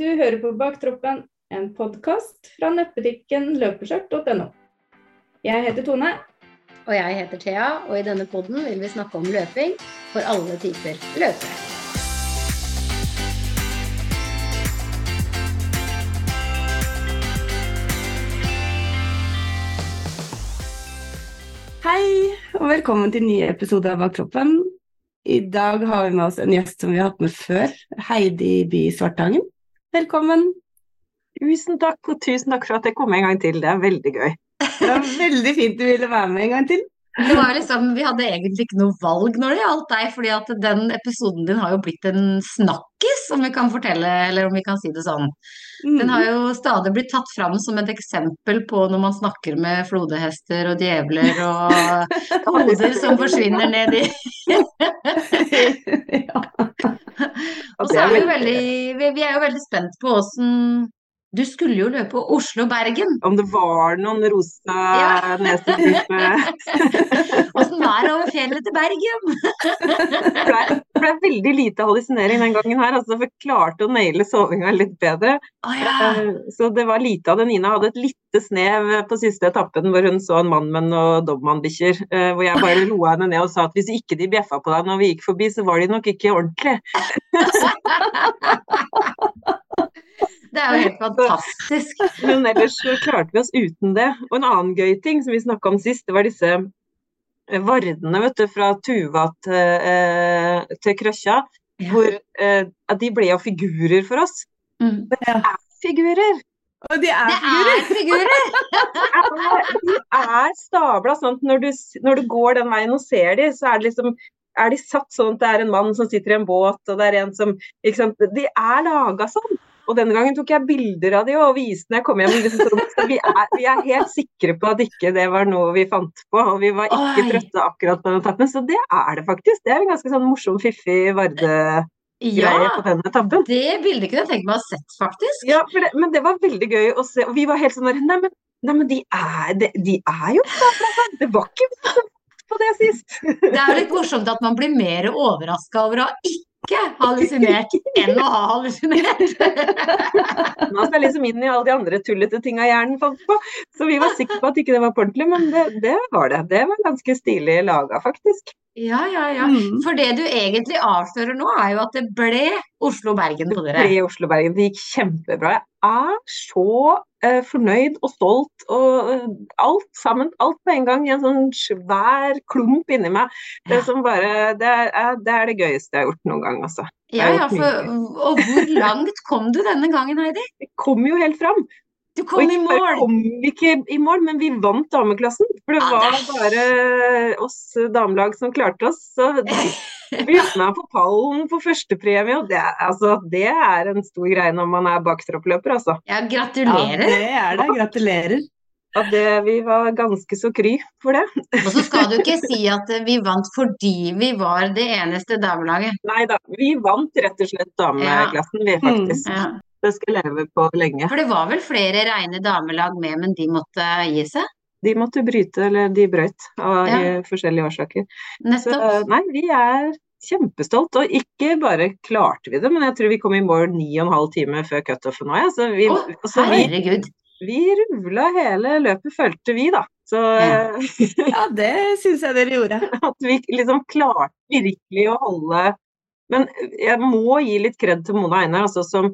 Du hører på Baktroppen, en podkast fra nettbutikken løpeskjørt.no. Jeg heter Tone. Og jeg heter Thea, og i denne podden vil vi snakke om løping for alle typer løpere. Hei, og velkommen til en ny episode av Baktroppen. I dag har vi med oss en gjest som vi har hatt med før, Heidi By Svartangen. Velkommen. Tusen takk, og tusen takk for at jeg kom en gang til. Det er veldig gøy. Det var veldig fint du ville være med en gang til. Det var liksom, Vi hadde egentlig ikke noe valg når det gjaldt deg, fordi at den episoden din har jo blitt en snakkis, om vi kan fortelle, eller om vi kan si det sånn. Den har jo stadig blitt tatt fram som et eksempel på når man snakker med flodhester og djevler og hoder som forsvinner ned i Og så er vi jo veldig, vi vi er jo veldig spent på åssen du skulle jo løpe Oslo-Bergen. Om det var noen rosa Ja. nesetype Åssen var det over fjellet til Bergen? Det ble, ble veldig lite hallusinering den gangen her, altså, for klarte å naile sovinga litt bedre. Oh, ja. Eh, Så det var lite av det. Nina hadde et lite snev på siste etappen hvor hun så en mann med noen dobermannbikkjer. eh, Hvor jeg bare roa henne ned og sa at hvis ikke de bjeffa på deg når vi gikk forbi, så var de nok ikke ordentlig. Det er jo helt fantastisk. Men ellers klarte vi oss uten det. Og en annen gøy ting som vi snakka om sist, det var disse eh, vardene vet du, fra Tuva til, eh, til Krøkja. Ja. Hvor eh, de ble jo figurer for oss. Mm. Figurer! Og de er Det figurer! er figurer! De er stabla sånn at når du, når du går den veien og ser de, så er det liksom er de satt sånn at det er en mann som sitter i en båt, og det er en som ikke sant? De er laga sånn. Og denne gangen tok jeg bilder av de og viste når jeg kom hjem. Liksom, vi, er, vi er helt sikre på at ikke det var noe vi fant på, og vi var ikke Oi. trøtte akkurat på den etappen. Så det er det faktisk. Det er en ganske sånn morsom, fiffig Varde-greie Ja, det bildet kunne jeg tenkt meg å ha sett, faktisk. Ja, det, men det var veldig gøy å se. Og vi var helt sånn der Nei, men, nei, men de, er, de, de er jo. Det var ikke på det sist. Det er jo litt morsomt at man blir mer overraska over å ha ikke hallusinert enn å ha hallusinert. Man skal liksom inn i alle de andre tullete tinga hjernen fant på. Så vi var sikre på at ikke det var på ordentlig, men det, det var det. Det var ganske stilig laga, faktisk. Ja, ja, ja. Mm. For det du egentlig avslører nå, er jo at det ble Oslo-Bergen på dere. Det ble Oslo-Bergen. Det gikk kjempebra. Jeg er så eh, fornøyd og stolt og eh, alt sammen. Alt på en gang i en sånn svær klump inni meg. Det, Ja. som bare, det, er, det er det gøyeste jeg har gjort noen gang, altså. Ja, ja, for, og hvor langt kom du denne gangen, Heidi? Det kom jo helt fram. Du kom i ikke bare mål! kom vi ikke i mål, men vi vant dameklassen. For det var bare oss damelag som klarte oss. Så vi med på pallen på førstepremie, og det, altså, det er en stor greie når man er baktroppløper, altså. Ja, Ja, det er det. Gratulerer. At det, vi var ganske så kry for det. Og så skal du ikke si at vi vant fordi vi var det eneste damelaget. Nei da, vi vant rett og slett dameklassen, vi faktisk. Ja. Det skal jeg leve på lenge. For det var vel flere reine damelag med, men de måtte gi seg? De måtte bryte, eller de brøyt, av Ja. forskjellige årsaker. Så nei, vi er kjempestolt, og ikke bare klarte vi det, men jeg tror vi kom i mål ni og en halv time før cutoffen nå, jeg. Så vi, Å, altså, vi, vi rulla hele løpet, følte vi, da. Så Ja. Ja, det syns jeg dere gjorde. at vi liksom klarte virkelig å holde Men jeg må gi litt kred til Mona Einar, altså, som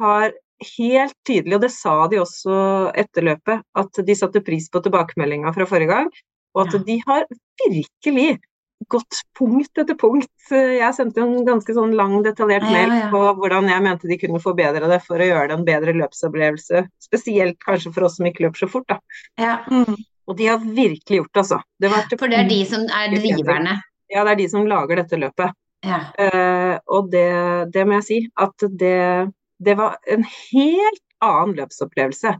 har helt tydelig, og det sa de også etter løpet, at de satte pris på tilbakemeldinga fra forrige gang, og at Ja. de har virkelig gått punkt etter punkt. Jeg sendte en ganske sånn lang, detaljert Ja, mail ja. på hvordan jeg mente de kunne forbedre det for å gjøre det en bedre løpsopplevelse. Spesielt kanskje for oss som ikke løper så fort, da. Ja, Mm. Og de har virkelig gjort det, altså. Det for det er de som er driverne. Ja, det er de som lager dette løpet. Ja. Eh, og det, det må jeg si, at det, det var en helt annen løpsopplevelse.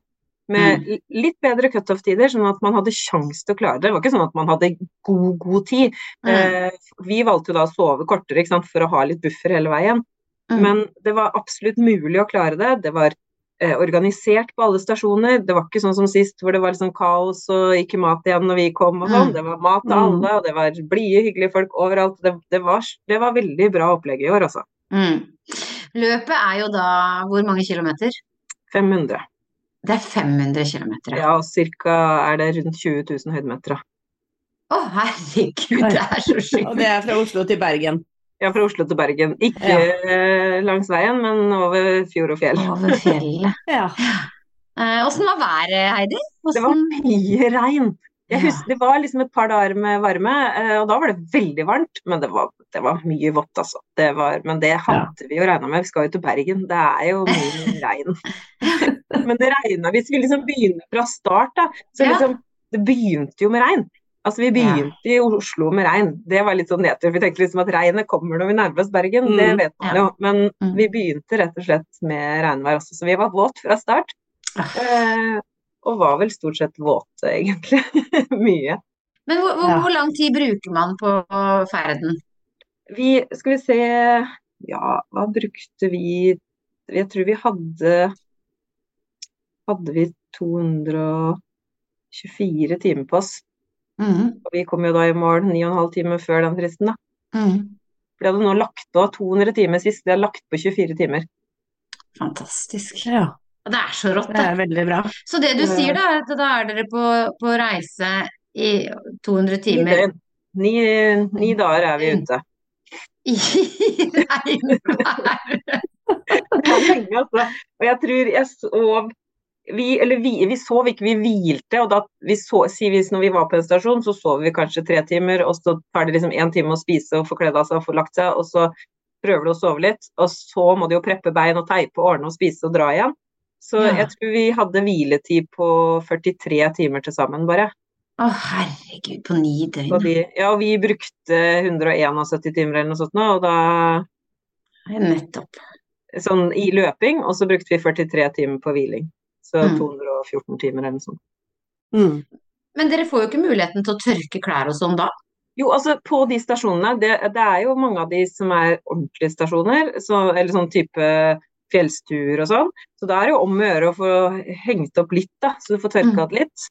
Med Mm. litt bedre cutoff-tider, sånn at man hadde sjanse til å klare det. Det var ikke sånn at man hadde god, god tid. Mm. Eh, vi valgte jo da å sove kortere sant, for å ha litt buffer hele veien. Mm. Men det var absolutt mulig å klare det. Det var eh, organisert på alle stasjoner. Det var ikke sånn som sist hvor det var liksom kaos og ikke mat igjen når vi kom og sånn. Mm. Det var mat til Mm. alle, og det var blide, hyggelige folk overalt. Det, det, var, det var veldig bra opplegg i år, altså. Mm. Løpet er jo da hvor mange kilometer? 500. Det er 500 kilometer, ja. Og cirka er det rundt 20 000 høydemeter. Å Å, herregud, det er så Og det er fra Oslo til Bergen. Ja, fra Oslo til Bergen. Ikke ja. langs veien, men over fjord og fjell. Over fjellet. Ja. Eh, Åssen var været, Heidi? Det var mye regn. Jeg husker, Det var liksom et par dager med varme, eh, og da var det veldig varmt. Men det var, det var mye vått, altså. Det var, men det hadde vi jo regna med. Vi skal jo til Bergen. Det er jo mye regn. Men det regna hvis vi liksom begynner fra start, da. Så liksom, det begynte jo med regn. Altså Vi begynte i Oslo med regn. Det var litt sånn nedtur. Vi tenkte liksom at regnet kommer når vi nærmer oss Bergen. Det Mm, vet man jo. Men Mm. vi begynte rett og slett med regnvær også. Så vi var våt fra start. Ah. Og var vel stort sett våte, egentlig. Mye. Men hvor, hvor, Ja. hvor lang tid bruker man på ferden? Vi, skal vi se Ja, hva brukte vi Jeg tror vi hadde Hadde vi 224 timer på oss. Mm. Og vi kom jo da i mål 9 12 timer før den fristen, da. Mm. For de hadde nå lagt på 200 timer sist, de har lagt på 24 timer. Fantastisk. ja. Det er så rått, Det er veldig bra. Så det du sier da, er at da er dere på, på reise i 200 timer. Ni, ni dager er vi ute. i regnvær. Altså. Og jeg tror jeg sov vi, eller vi, vi sov ikke, vi hvilte. Og da vi så, sier vi når vi var på en stasjon, så sov vi kanskje tre timer, og så tar det liksom én time å spise og få kledd av seg og få lagt seg, og så prøver du å sove litt, og så må du jo preppe bein og teipe og ordne og spise og dra igjen. Så Ja. jeg tror vi hadde hviletid på 43 timer til sammen, bare. Å, herregud, på ni Og døgn. vi, ja, og vi brukte 171 timer eller noe sånt nå, og da Nettopp. sånn i løping, og så brukte vi 43 timer på hviling. Så Mm. 214 timer eller noe sånt. Mm. Men dere får jo ikke muligheten til å tørke klær og sånn da. Jo, altså på de stasjonene, det, det er jo mange av de som er ordentlige stasjoner, så, eller sånn type fjellstuer og sånn. Så da er det jo om å gjøre å få hengt opp litt, da, så du får Mm. tørka det litt.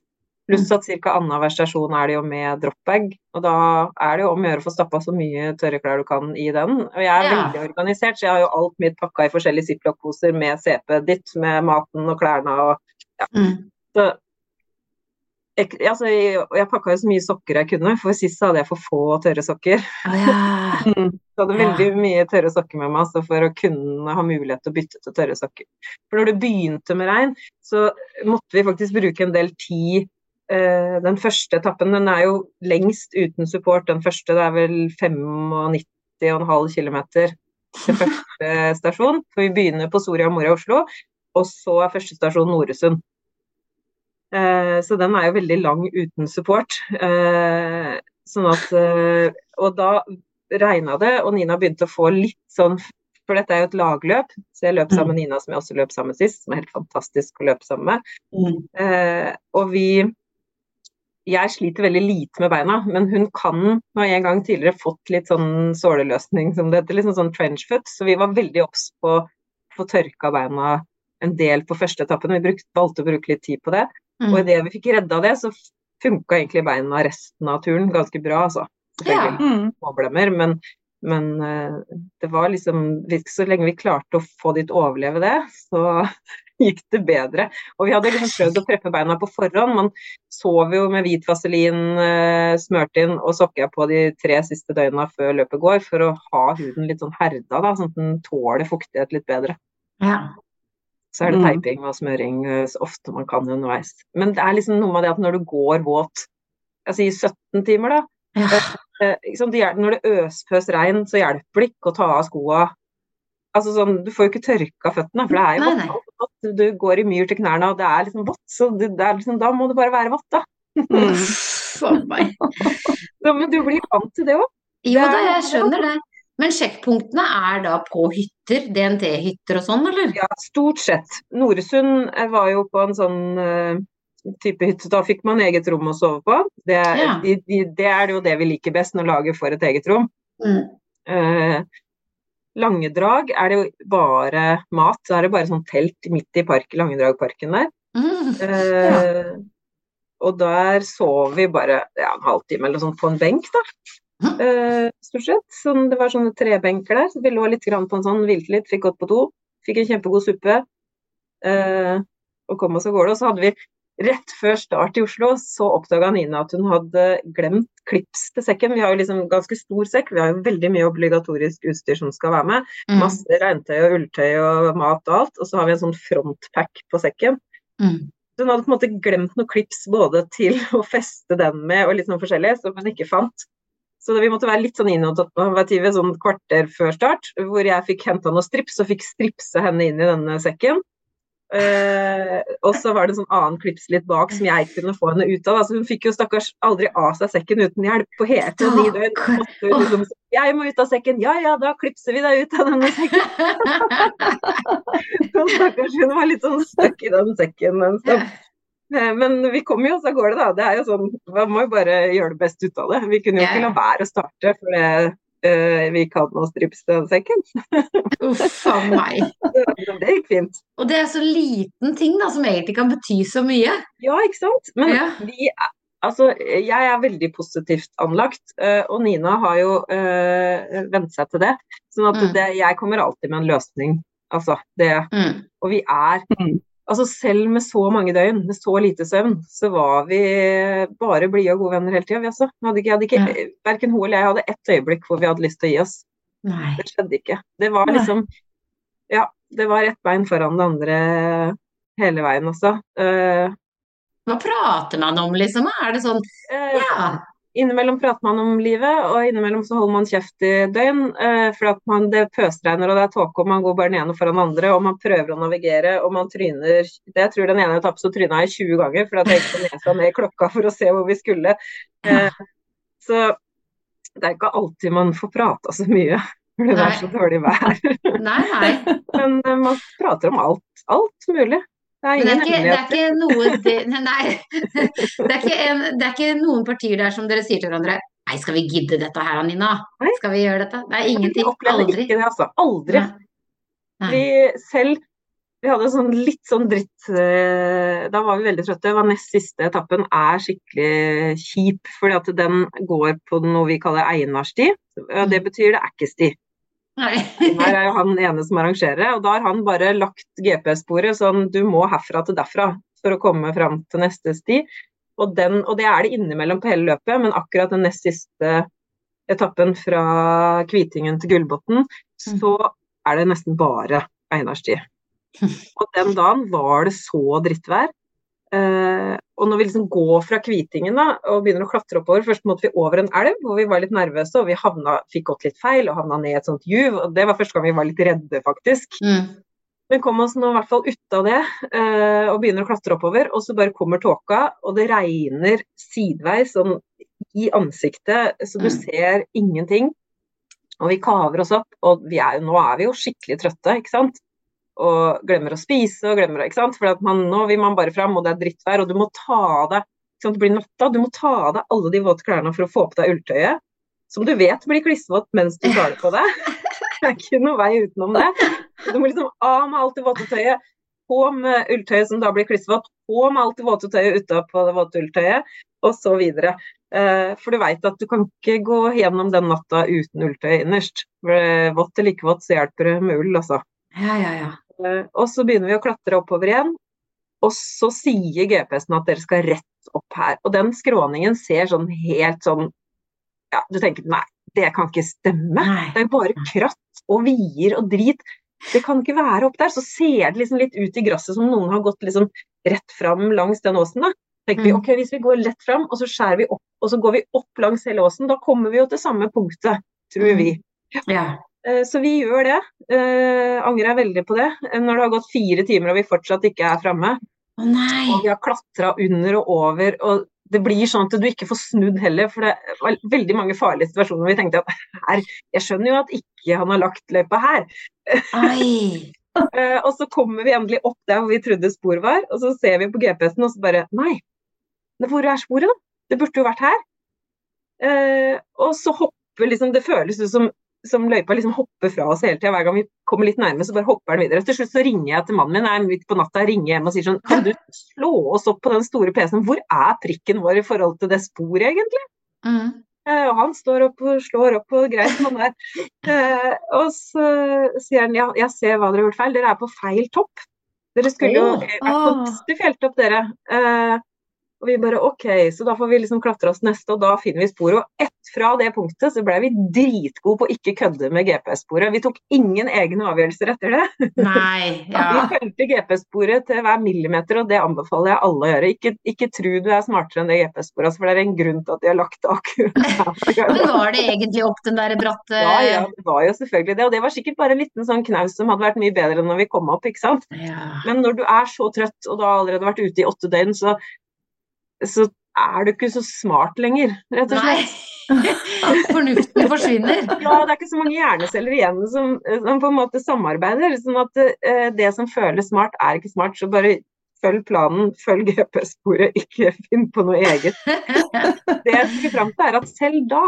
Pluss at ca. annenhver stasjon er det jo med dropbag, og da er det jo om å gjøre å få stappa så mye tørre klær du kan i den. Og jeg er Ja. veldig organisert, så jeg har jo alt mitt pakka i forskjellige ziplock-poser med CP-et ditt, med maten og klærne og Mm. så jeg, altså, jeg, jeg pakka jo så mye sokker jeg kunne, for sist hadde jeg for få tørre sokker. Oh, ja. Mm. Så hadde veldig mye tørre sokker med meg altså, for å kunne ha mulighet til å bytte til tørre sokker. For når det begynte med regn, så måtte vi faktisk bruke en del tid eh, Den første etappen den er jo lengst uten support. Den første det er vel 95,5 km til første stasjon. For vi begynner på Soria Moria Oslo, og så er første stasjon Noresund. Eh, så den er jo veldig lang uten support. Eh, sånn at eh, Og da regna det, og Nina begynte å få litt sånn For dette er jo et lagløp, så jeg løp sammen med Nina, som jeg også løp sammen med sist, som er helt fantastisk å løpe sammen med. Mm. Og vi Jeg sliter veldig lite med beina, men hun kan har en gang tidligere fått litt sånn såleløsning, som det heter, liksom sånn trenchfoot, så vi var veldig obs på å få tørka beina en del på første etappen. Vi brukte, valgte å bruke litt tid på det. Og Mm. idet vi fikk redda det, så funka egentlig beina resten av turen ganske bra, altså. Selvfølgelig Mm. småblemmer, men, men eh, det var liksom Så lenge vi klarte å få de til å overleve det, så gikk det bedre. Og vi hadde liksom prøvd å preppe beina på forhånd. Man sov jo med hvit vaselin eh, smørt inn og sokker på de tre siste døgna før løpet går, for å ha huden litt sånn herda, da, sånn at den tåler fuktighet litt bedre. Ja. Så er det Mm. teiping og smøring eh, så ofte man kan underveis. Men det er liksom noe med det at når du går våt, jeg sier 17 timer, da. Ja. eh, hjel- Når det øspøs regn, så hjelper det ikke å ta av skoa. Altså sånn, Du får jo ikke tørka føttene, for det er jo Nei, vått. vått. Du går i myr til knærne, og det er liksom vått. Så det, det er liksom, da må det bare være vått, da. Mm. Så, men du blir vant til det òg. Jo da, jeg skjønner det. Men sjekkpunktene er da på hytter, DNT-hytter og sånn, eller? Ja, stort sett. Noresund eh, var jo på en sånn uh, type hytte. Da fikk man eget rom å sove på. Det, Ja. de, de, det er jo det vi liker best når laget får et eget rom. Mm. Uh, Langedrag er det jo bare mat. Da er det bare sånn telt midt i park, Langedragparken der. Mm. Eh, Og der sov vi bare ja, en halvtime eller sånn på en benk, da. Uh, stort sett. Sånn, det var sånne trebenker der, så vi lå litt på en sånn, hvilte litt, fikk gått på do. Fikk en kjempegod suppe. Uh, og kom oss av gårde. Og så hadde vi rett før start i Oslo, så oppdaga Nina at hun hadde glemt klips til sekken. Vi har jo liksom ganske stor sekk, vi har jo veldig mye obligatorisk utstyr som skal være med. Mm. Masse regntøy og ulltøy og mat og alt. Og så har vi en sånn frontpack på sekken. Mm. Så hun hadde på en måte glemt noen klips både til å feste den med og litt sånn forskjellig, som hun ikke fant. Så vi måtte være litt sånn innovative sånn kvarter før start, hvor jeg fikk henta noe strips og fikk stripse henne inn i denne sekken. Uh, og så var det en sånn annen klips litt bak som jeg kunne få henne ut av. Altså, hun fikk jo stakkars aldri av seg sekken uten hjelp på helt ni døgn. Liksom, jeg må ut av sekken. Ja ja, da klipser vi deg ut av denne sekken. så stakkars hun var litt sånn stuck i den sekken. Så, uh, men vi kommer jo så går det, da. Det er jo sånn, Man må jo bare gjøre det best ut av det. Vi kunne jo ikke la være å starte, for det uh, vi kan å strips den sekken. Uff a meg. det gikk fint. Og det er så liten ting da, som egentlig kan bety så mye. Ja, ikke sant. Men ja. vi Altså, jeg er veldig positivt anlagt, uh, og Nina har jo øh, vent seg til det. Sånn at mm. det, jeg kommer alltid med en løsning. Altså, det mm. Og vi er mm. Altså selv med så mange døgn, med så lite søvn, så var vi bare blide og gode venner hele tida. Ja. Verken hun eller jeg hadde ett øyeblikk hvor vi hadde lyst til å gi oss. Nei. Det skjedde ikke. Det var liksom Ja, det var ett bein foran det andre hele veien også. Uh, Hva prater man om, liksom? Er det sånn uh, Ja. Innimellom prater man om livet, og innimellom så holder man kjeft i døgn. Eh, for at man, det pøsregner og det er tåke, og man går bare den ene foran andre, og man prøver å navigere, og man tryner det, Jeg tror den ene etappen så tryna jeg 20 ganger, for at jeg gikk nesa ned i klokka for å se hvor vi skulle. Eh, så det er ikke alltid man får prata så mye. For det er så dårlig vær. Nei, nei. Men eh, man prater om alt. Alt mulig. Det er, ikke, det er ikke noe det, Nei. Det er, ikke det er ikke noen partier der som dere sier til hverandre Nei, skal vi gidde dette her, Nina? Skal vi gjøre dette? Det er ingenting. Aldri. Ikke det, altså. Aldri. Nei. Vi selv vi hadde sånn litt sånn dritt eh, Da var vi veldig trøtte. Det var nest siste etappen er skikkelig kjip, fordi at den går på noe vi kaller Einarsti. Det mm. betyr det er ikke sti. Nei. Her er jo han ene som arrangerer, og da har han bare lagt GPS-sporet sånn du må herfra til derfra for å komme fram til neste sti. Og, den, og det er det innimellom på hele løpet, men akkurat den nest siste etappen fra Kvitingen til Gullbotn, mm. så er det nesten bare Einarsti. Og den dagen var det så drittvær Uh, og når vi liksom går fra Kvitingen da, og begynner å klatre oppover Først måtte vi over en elv hvor vi var litt nervøse og vi havna, fikk gått litt feil og havna ned i et sånt juv. og Det var første gang vi var litt redde, faktisk. Mm. Men kom oss nå i hvert fall ut av det eh, og begynner å klatre oppover. Og så bare kommer tåka, og det regner sideveis sånn i ansiktet, så du mm. ser ingenting. Og vi kaver oss opp, og er, nå er vi jo skikkelig trøtte, ikke sant og glemmer å spise og glemmer ikke sant? For man, nå vil man bare fram, og det er drittvær, og du må ta av deg ikke sant? Det blir natta, du må ta av deg alle de våte klærne for å få på deg ulltøyet. Som du vet blir klissvått mens du tar det på deg. Det er ikke noe vei utenom det. Du må liksom av med alt det våte tøyet, på med ulltøyet som da blir klissvått, på med alt det våte tøyet utapå det våte ulltøyet, og så videre. Eh, for du veit at du kan ikke gå gjennom den natta uten ulltøy innerst. For vått eller ikke vått, så hjelper det med ull, altså. Ja, ja, ja. Eh, og så begynner vi å klatre oppover igjen. Og så sier GPS-en at dere skal rett opp her. Og den skråningen ser sånn helt sånn Ja, du tenker nei, det kan ikke stemme. Nei. Det er bare kratt og vier og drit. Det kan ikke være opp der. Så ser det liksom litt ut i gresset som noen har gått liksom rett fram langs den åsen. da. tenker vi, mm. ok, Hvis vi går lett fram, og så skjærer vi opp, og så går vi opp langs hele åsen, da kommer vi jo til samme punktet, tror mm. vi. Ja. Eh, så vi gjør det. Uh, angrer veldig på det. Eh, når det har gått fire timer og vi fortsatt ikke er framme. Oh, og vi har klatra under og over. og det blir sånn at du ikke får snudd heller, for det var veldig mange farlige situasjoner vi tenkte at her, jeg skjønner jo at ikke han har lagt løypa her. uh, og så kommer vi endelig opp der hvor vi trodde spor var, og så ser vi på GPS-en og så bare Nei, hvor er sporet, da? Det burde jo vært her. Uh, og så hopper liksom Det føles ut som som løypa liksom hopper fra oss hele tida. Hver gang vi kommer litt nærme, så bare hopper den videre. Til slutt så ringer jeg til mannen min jeg er midt på natta, ringer hjem og sier sånn Kan du slå oss opp på den store PC-en? Hvor er prikken vår i forhold til det sporet, egentlig? Mm. Uh, og han står opp og slår opp og greit han der. Uh, og så sier han ja, jeg ser hva dere har gjort feil, dere er på feil topp. Dere skulle jo vært på neste fjelltopp, dere. Eh, og vi bare OK, så da får vi liksom klatre oss neste, og da finner vi sporet. Og ett fra det punktet så ble vi dritgode på å ikke kødde med GPS-sporet. Vi tok ingen egne avgjørelser etter det. Nei, Vi ja. fulgte GPS-sporet til hver millimeter, og det anbefaler jeg alle å gjøre. Ikke, ikke tro du er smartere enn det GPS-sporet, altså, for det er en grunn til at de har lagt det akkurat. Men var det egentlig opp den der bratte Ja, ja, det var jo selvfølgelig det. Og det var sikkert bare en liten sånn knaus som hadde vært mye bedre når vi kom opp, ikke sant. Ja. Men når du er så trøtt, og da har allerede vært ute i åtte døgn, så, så er du ikke så smart lenger, rett og slett. Fornuften forsvinner. Ja, det er ikke så mange hjerneceller igjen som, som på en måte samarbeider. Sånn at eh, det som føles smart, er ikke smart. Så bare følg planen, følg GPS-sporet, ikke finn på noe eget. Det jeg skulle fram til, er at selv da,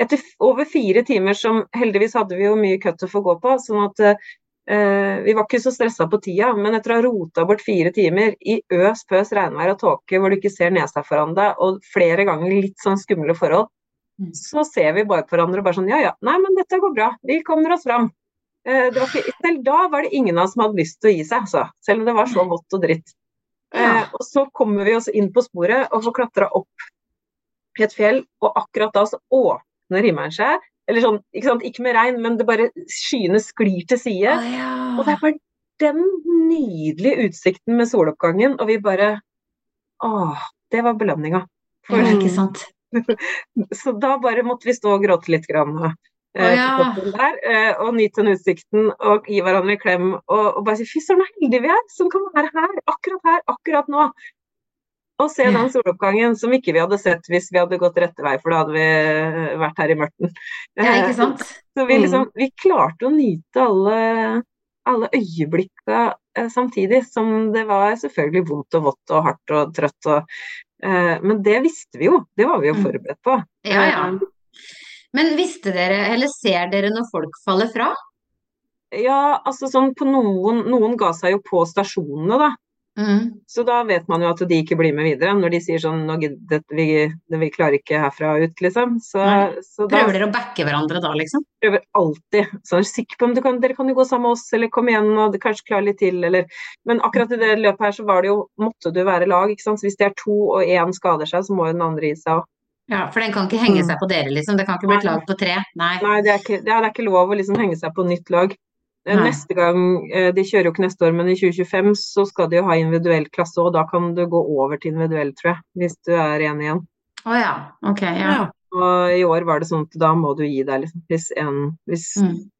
etter over fire timer som Heldigvis hadde vi jo mye cut å få gå på, sånn at eh, vi var ikke så stressa på tida. Men etter å ha rota bort fire timer i øs pøs regnvær og tåke hvor du ikke ser nesa foran deg, og flere ganger litt sånn skumle forhold, Mm. så ser vi bare på hverandre og bare sånn ja ja, nei men dette går bra, vi kommer oss fram. Eh, ikke, selv da var det ingen av oss som hadde lyst til å gi seg, altså. Selv om det var så vått og dritt. Ja. Eh, og så kommer vi oss inn på sporet og får klatra opp i et fjell, og akkurat da så åpner himmelen seg. Eller sånn, ikke sant, ikke med regn, men det bare skyene sklir til side. Å, ja. Og det er bare den nydelige utsikten med soloppgangen, og vi bare Åh, det var belønninga. For, Ja, ikke sant. Så da bare måtte vi stå og gråte litt grann. Å, ja. der, eh, og nyte den utsikten og gi hverandre en klem og, og bare si fy søren, så heldige vi er som kan være her, akkurat her, akkurat nå. Og se den soloppgangen som ikke vi hadde sett hvis vi hadde gått rette vei, for da hadde vi eh, vært her i mørten. Ja, ikke sant. Så vi liksom, vi klarte å nyte alle, alle øyeblikka eh, samtidig, som det var selvfølgelig vondt og vått og hardt og trøtt og eh, Men det visste vi jo, det var vi jo Mm. forberedt på. Ja, ja. Eh, Men visste dere, eller ser dere når folk faller fra? Ja, altså sånn på noen Noen ga seg jo på stasjonene, da. Mm. Så da vet man jo at de ikke blir med videre, når de sier sånn vi, vi klarer ikke herfra ut, liksom. Så, så da Prøver dere å backe hverandre da, liksom? prøver alltid. Så er sikker på om du kan, dere kan jo gå sammen med oss, eller kom igjen og kanskje klare litt til, eller Men akkurat i det løpet her så var det jo Måtte du være lag, ikke sant. Så hvis det er to og én skader seg, så må jo den andre gi seg òg. Ja, for den kan ikke henge Mm. seg på dere, liksom. Det kan ikke bli et lag på tre. Nei. Nei, det er, ikke, det er det er ikke lov å liksom henge seg på nytt lag. Eh, Nei. Neste gang, eh, De kjører jo ikke neste år, men i 2025 så skal de jo ha individuell klasse, og da kan du gå over til individuell, tror jeg. Hvis du er én igjen. Å ja. Ok, ja. Ja. Og i år var det sånn at da må du gi deg, liksom. Hvis, en, hvis, Mm.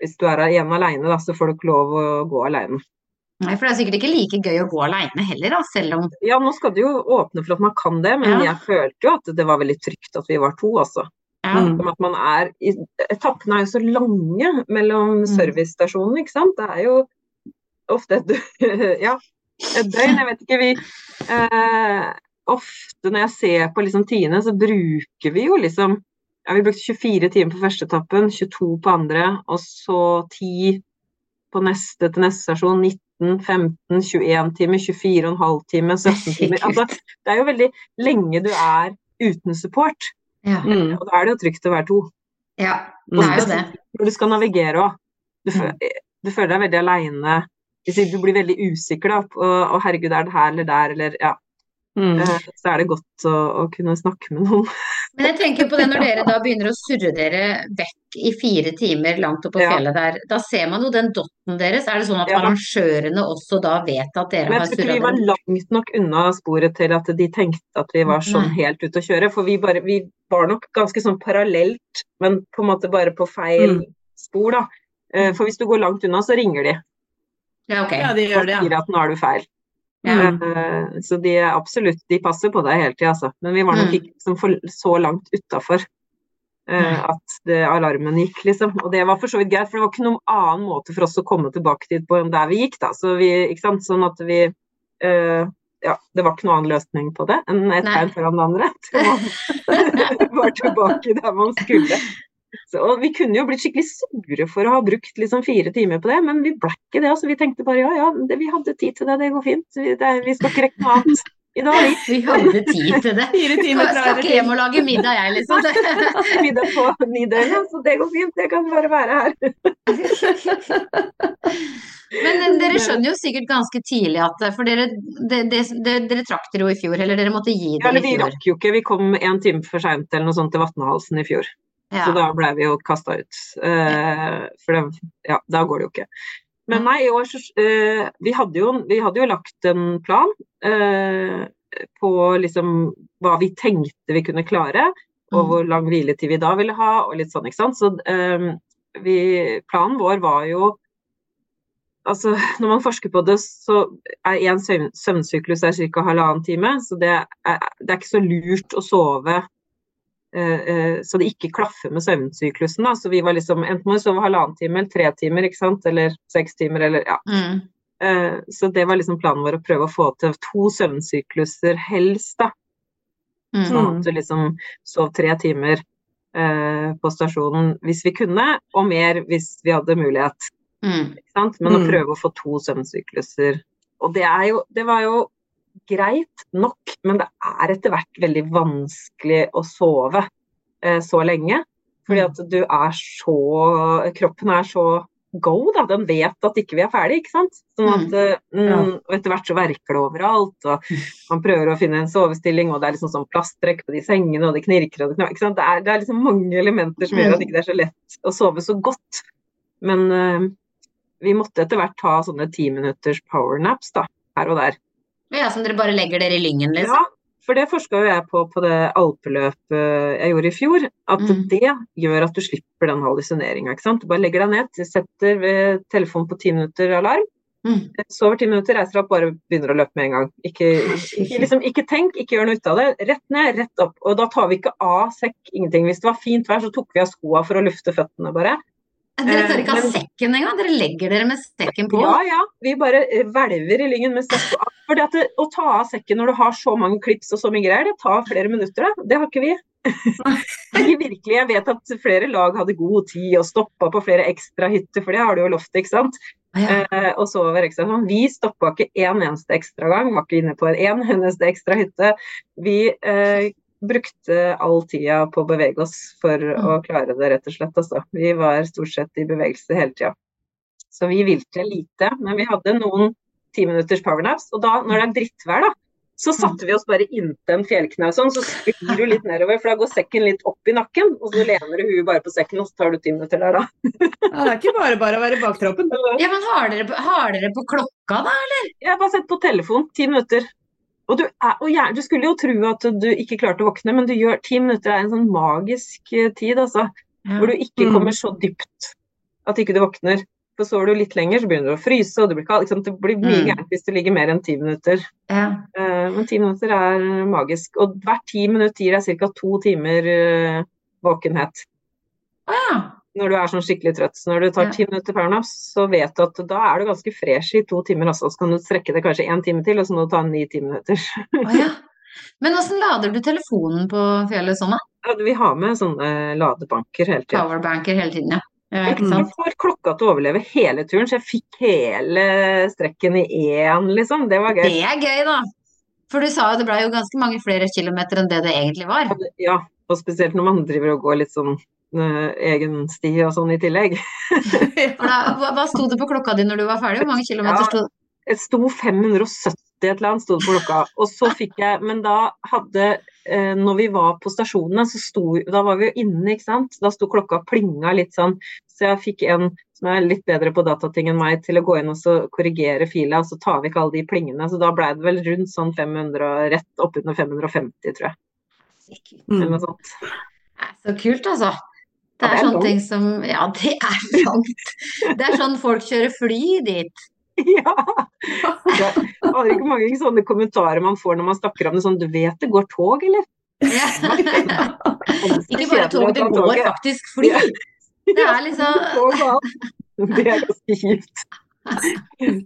hvis du er igjen aleine, da, så får du ikke lov å gå aleine. Nei, for det er sikkert ikke like gøy å gå aleine heller, da, selv om Ja, nå skal det jo åpne for at man kan det, men Ja. jeg følte jo at det var veldig trygt at vi var to, altså. Ja. Mm. Som at man er i, Etappene er jo så lange mellom Mm. servicestasjonene, ikke sant. Det er jo ofte et, ja, et døgn. Jeg vet ikke, vi eh, Ofte når jeg ser på liksom tiende, så bruker vi jo liksom ja, Vi brukte 24 timer på første etappen, 22 på andre, og så 10 på neste til neste stasjon. 19, 15, 21 timer, 24 og en halv time, 17 timer. Altså, det er jo veldig lenge du er uten support, Ja. Mm. og da er det jo trygt å være to ja, det er jo det. når du skal navigere òg. Du, du føler deg veldig aleine. Hvis du blir veldig usikker, da, på å herregud, er det her eller der, eller ja. Mm. eh, Så er det godt å, å kunne snakke med noen. Men jeg tenker på det når dere da begynner å surre dere vekk i fire timer langt oppå på Ja. fjellet der. Da ser man jo den dotten deres. Er det sånn at Ja. arrangørene også da vet at dere Men har jeg tror ikke vi var langt nok unna sporet til at de tenkte at vi var sånn Nei. helt ute å kjøre. For vi, bare, vi var nok ganske sånn parallelt, men på en måte bare på feil Mm. spor, da. Eh, For hvis du går langt unna, så ringer de Ja, okay. Ja, de gjør det. og sier at nå er du feil. Eh, Så de er absolutt, de passer på deg hele tida, altså. Men vi var nok Mm. ikke liksom for, så langt utafor uh, at det, alarmen gikk, liksom. Og det var for så vidt greit, for det var ikke noen annen måte for oss å komme tilbake dit på enn der vi gikk, da. Så vi, ikke sant, sånn at vi uh, Ja, det var ikke noen annen løsning på det enn et tegn foran det andre. Man var tilbake der man skulle. Så, og vi kunne jo blitt skikkelig sure for å ha brukt liksom fire timer på det, men vi ble ikke det. altså Vi tenkte bare ja, ja, det, vi hadde tid til det, det går fint. Vi, det, vi skal ikke rekke noe annet. I dag vi Vi hadde tid til det. Fire timer Jeg fra skal ikke hjem og lage middag, jeg, liksom. middag på Nidølen, så det går fint. Jeg kan bare være her. Men eh, dere skjønner jo sikkert ganske tidlig at For dere, de, de, de, dere trakk dere jo i fjor, eller dere måtte gi dere ja, i vi fjor. rakk jo ikke, vi kom en time for seint eller noe sånt til Vatnehalsen i fjor. Ja. Så da ble vi jo kasta ut. Uh, for det, ja, da går det jo ikke. Men nei, i år så uh, vi, hadde jo, vi hadde jo lagt en plan uh, på liksom hva vi tenkte vi kunne klare, og Mm. hvor lang hviletid vi da ville ha, og litt sånn, ikke sant. Så vi, planen vår var jo Altså, når man forsker på det, så er én søvn, søvnsyklus ca. halvannen time. Så det er, det er ikke så lurt å sove så det ikke klaffer med søvnsyklusen. Da. Så vi var liksom enten må du sove halvannen time eller tre timer, ikke sant. Eller seks timer, eller ja. Mm. Eh, så det var liksom planen vår å prøve å få til to søvnsykluser helst, da. Mm. Sånn at du liksom sov tre timer eh, på stasjonen hvis vi kunne, og mer hvis vi hadde mulighet. Mm. Men å Mm. prøve å få to søvnsykluser. Og det, er jo, det var jo greit nok, men det er etter hvert veldig vanskelig å sove eh, så lenge. Fordi Mm. at du er så Kroppen er så go, da. Den vet at ikke vi er ferdig, ikke sant. Sånn at, eh, mm, Ja. Og etter hvert så verker det overalt. Og man prøver å finne en sovestilling, og det er liksom sånn plasttrekk på de sengene, og det knirker og det sant? Det, er, det er liksom mange elementer som gjør at det ikke er så lett å sove så godt. Men eh, vi måtte etter hvert ta sånne ti minutters powernaps da, her og der. Ja, som dere bare legger dere i lyngen, liksom? Ja, for det forska jo jeg på på det alpeløpet jeg gjorde i fjor. At Mm. det gjør at du slipper den hallusineringa. ikke sant? Du bare legger deg ned, setter ved telefonen på ti minutter alarm, Mm. sover ti minutter, reiser deg opp, bare begynner å løpe med en gang. Ikke, ikke, liksom, ikke tenk, ikke gjør noe ut av det. Rett ned, rett opp. Og da tar vi ikke av sekk, ingenting. Hvis det var fint vær, så tok vi av skoa for å lufte føttene, bare. Dere tar ikke av sekken engang? Dere legger dere med sekken på? Ja, ja. Vi bare eh, hvelver i lyngen med sekken. Fordi at det, Å ta av sekken når du har så mange klips og så mye greier, det tar flere minutter. Det, det har ikke vi. vi virkelig, Jeg vet at flere lag hadde god tid og stoppa på flere ekstra hytter, for det har du jo lovt, ikke sant. Ja. Eh, og sover ekstra sånn. Vi stoppa ikke én eneste ekstra gang, var ikke inne på en eneste ekstra hytte. Vi eh, brukte all tida på å bevege oss for å klare det, rett og slett. Altså. Vi var stort sett i bevegelse hele tida. Så vi hvilte lite, men vi hadde noen timinutters powernaps. Og da, når det er drittvær, da, så satte vi oss bare inntil en fjellknaus sånn, så sklir du litt nedover, for da går sekken litt opp i nakken, og så lener du huet bare på sekken, og så tar du ti minutter der, da. Ja, det er ikke bare bare å være baktroppen. Ja, men har dere, på- har dere på klokka, da? eller? Jeg har bare sett på telefon, ti minutter. Og, du, er, og gjerne, du skulle jo tro at du ikke klarte å våkne, men du gjør, ti minutter er en sånn magisk eh, tid, altså. Hvor du ikke Mm. kommer så dypt at ikke du våkner. For sover du litt lenger, så begynner du å fryse, og det blir kald. Det blir mye Mm. gærent hvis du ligger mer enn ti minutter. Ja. Eh, men ti minutter er magisk. Og hvert ti minutter gir deg ca. to timer eh, våkenhet. Å ja. Når du er sånn skikkelig trøtt. Så når du tar Ja. ti minutter powernaps, så vet du at da er du ganske fresh i to timer også. Så kan du strekke det kanskje én time til, og så må du ta en ny ti minutter. oh, ja. Men åssen lader du telefonen på fjellet sånn, da? Ja, vi har med sånne ladebanker hele tiden. Powerbanker hele tiden, ja. ja ikke Jeg får klokka til å overleve hele turen, så jeg fikk hele strekken i én, liksom. Det var gøy. Det er gøy, da. For du sa jo det ble jo ganske mange flere kilometer enn det det egentlig var. Ja, og spesielt når man driver og går litt sånn egen sti og sånn i tillegg. Hva, hva sto det på klokka di når du var ferdig? Hvor mange kilometer sto Det sto 570 et eller annet sto det på klokka. Og så fikk jeg Men da hadde eh, Når vi var på stasjonene, så sto Da var vi jo inne, ikke sant. Da sto klokka plinga litt sånn. Så jeg fikk en som er litt bedre på datating enn meg, til å gå inn og så korrigere fila, og så tar vi ikke alle de plingene. Så da ble det vel rundt sånn 500, og rett oppunder 550, tror jeg. Eller noe sånt. Så kult, altså. Det Ja, det er er sånne langt. ting som Ja, det er langt. Det er sånn folk kjører fly dit. Ja! Det aner ikke mange sånne kommentarer man får når man snakker om det sånn Du vet det går tog, eller? Ja. Ikke bare tog, det går faktisk fly. Det er liksom. Det er ganske kjipt.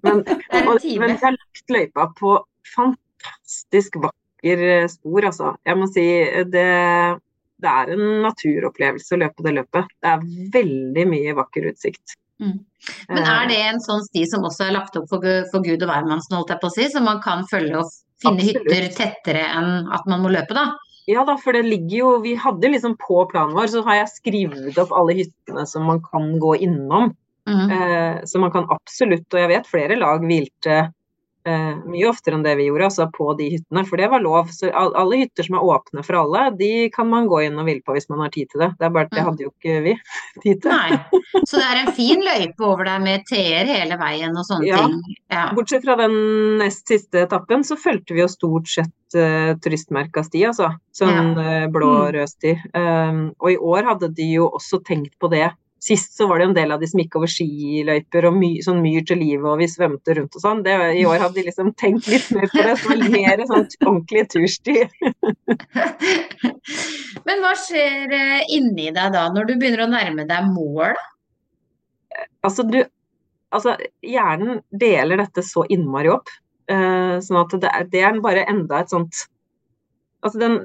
Men, og, men jeg har lagt løypa på fantastisk vakker eh, spor, altså. Jeg må si eh, det, det er en naturopplevelse å løpe det løpet. Det er veldig mye vakker utsikt. Mm. Men er det en sånn sti som også er lagt opp for, for Gud og hvermannsen, holdt jeg på å si, som man kan følge og finne Absolutt. hytter tettere enn at man må løpe, da. Ja da, for det ligger jo Vi hadde liksom på planen vår, så har jeg skrevet opp alle hyttene som man kan gå innom. Mm. Eh, så man kan absolutt, og jeg vet flere lag hvilte eh, mye oftere enn det vi gjorde, altså på de hyttene, for det var lov. Så alle hytter som er åpne for alle, de kan man gå inn og hvile på hvis man har tid til det. Det er bare at det Mm. hadde jo ikke vi tid til. Nei. Så det er en fin løype over der med T-er hele veien og sånne Ja. ting. Ja. Bortsett fra den nest siste etappen, så fulgte vi jo stort sett uh, turistmerka sti, altså. Sånn ja. blå-rød sti. Um, og i år hadde de jo også tenkt på det. Sist så var det en del av de som gikk over skiløyper og my, sånn myr til livet, og vi svømte rundt og sånn. I år hadde de liksom tenkt litt mer på det, så det var mer sånn ordentlig tursti. Men hva skjer eh, inni deg da, når du begynner å nærme deg mål? Altså, du Altså, hjernen deler dette så innmari opp. Uh, sånn at det er, det er bare enda et sånt Altså, den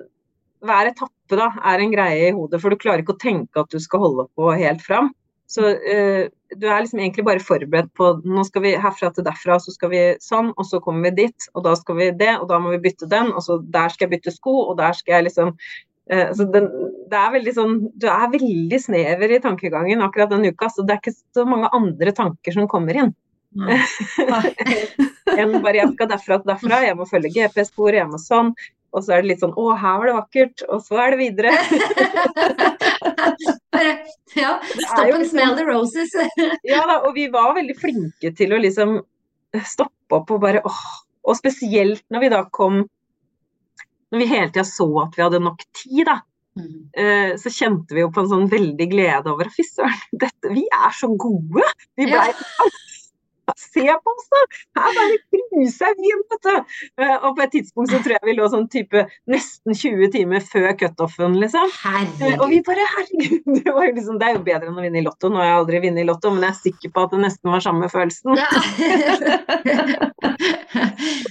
Hver etappe da, er en greie i hodet, for du klarer ikke å tenke at du skal holde på helt fram. Så uh, du er liksom egentlig bare forberedt på nå skal vi herfra til derfra, så skal vi sånn, og så kommer vi dit, og da skal vi det, og da må vi bytte den, og så der skal jeg bytte sko, og der skal jeg liksom uh, så den, det er veldig sånn, Du er veldig snever i tankegangen akkurat den uka, så det er ikke så mange andre tanker som kommer inn. enn bare jeg skal derfra til derfra, jeg må følge GPS-sporet, jeg må sånn. Og så er det litt sånn å, her var det vakkert, og så er det videre. ja, stop and smell the roses. Ja da, og vi var veldig flinke til å liksom stoppe opp og bare åh. Og spesielt når vi da kom Når vi hele tida så at vi hadde nok tid, da. Mm. Så kjente vi jo på en sånn veldig glede over Fy søren, vi er så gode! Vi Ja. Se på oss, da! Her bare cruiser vi vet du! Eh, Og på et tidspunkt så tror jeg vi lå sånn type nesten 20 timer før cutoffen, liksom. Herregud. Og vi bare, herregud, det, var liksom, det er jo bedre enn å vinne i Lotto. Nå har jeg aldri vunnet i Lotto, men jeg er sikker på at det nesten var samme følelsen. Ja.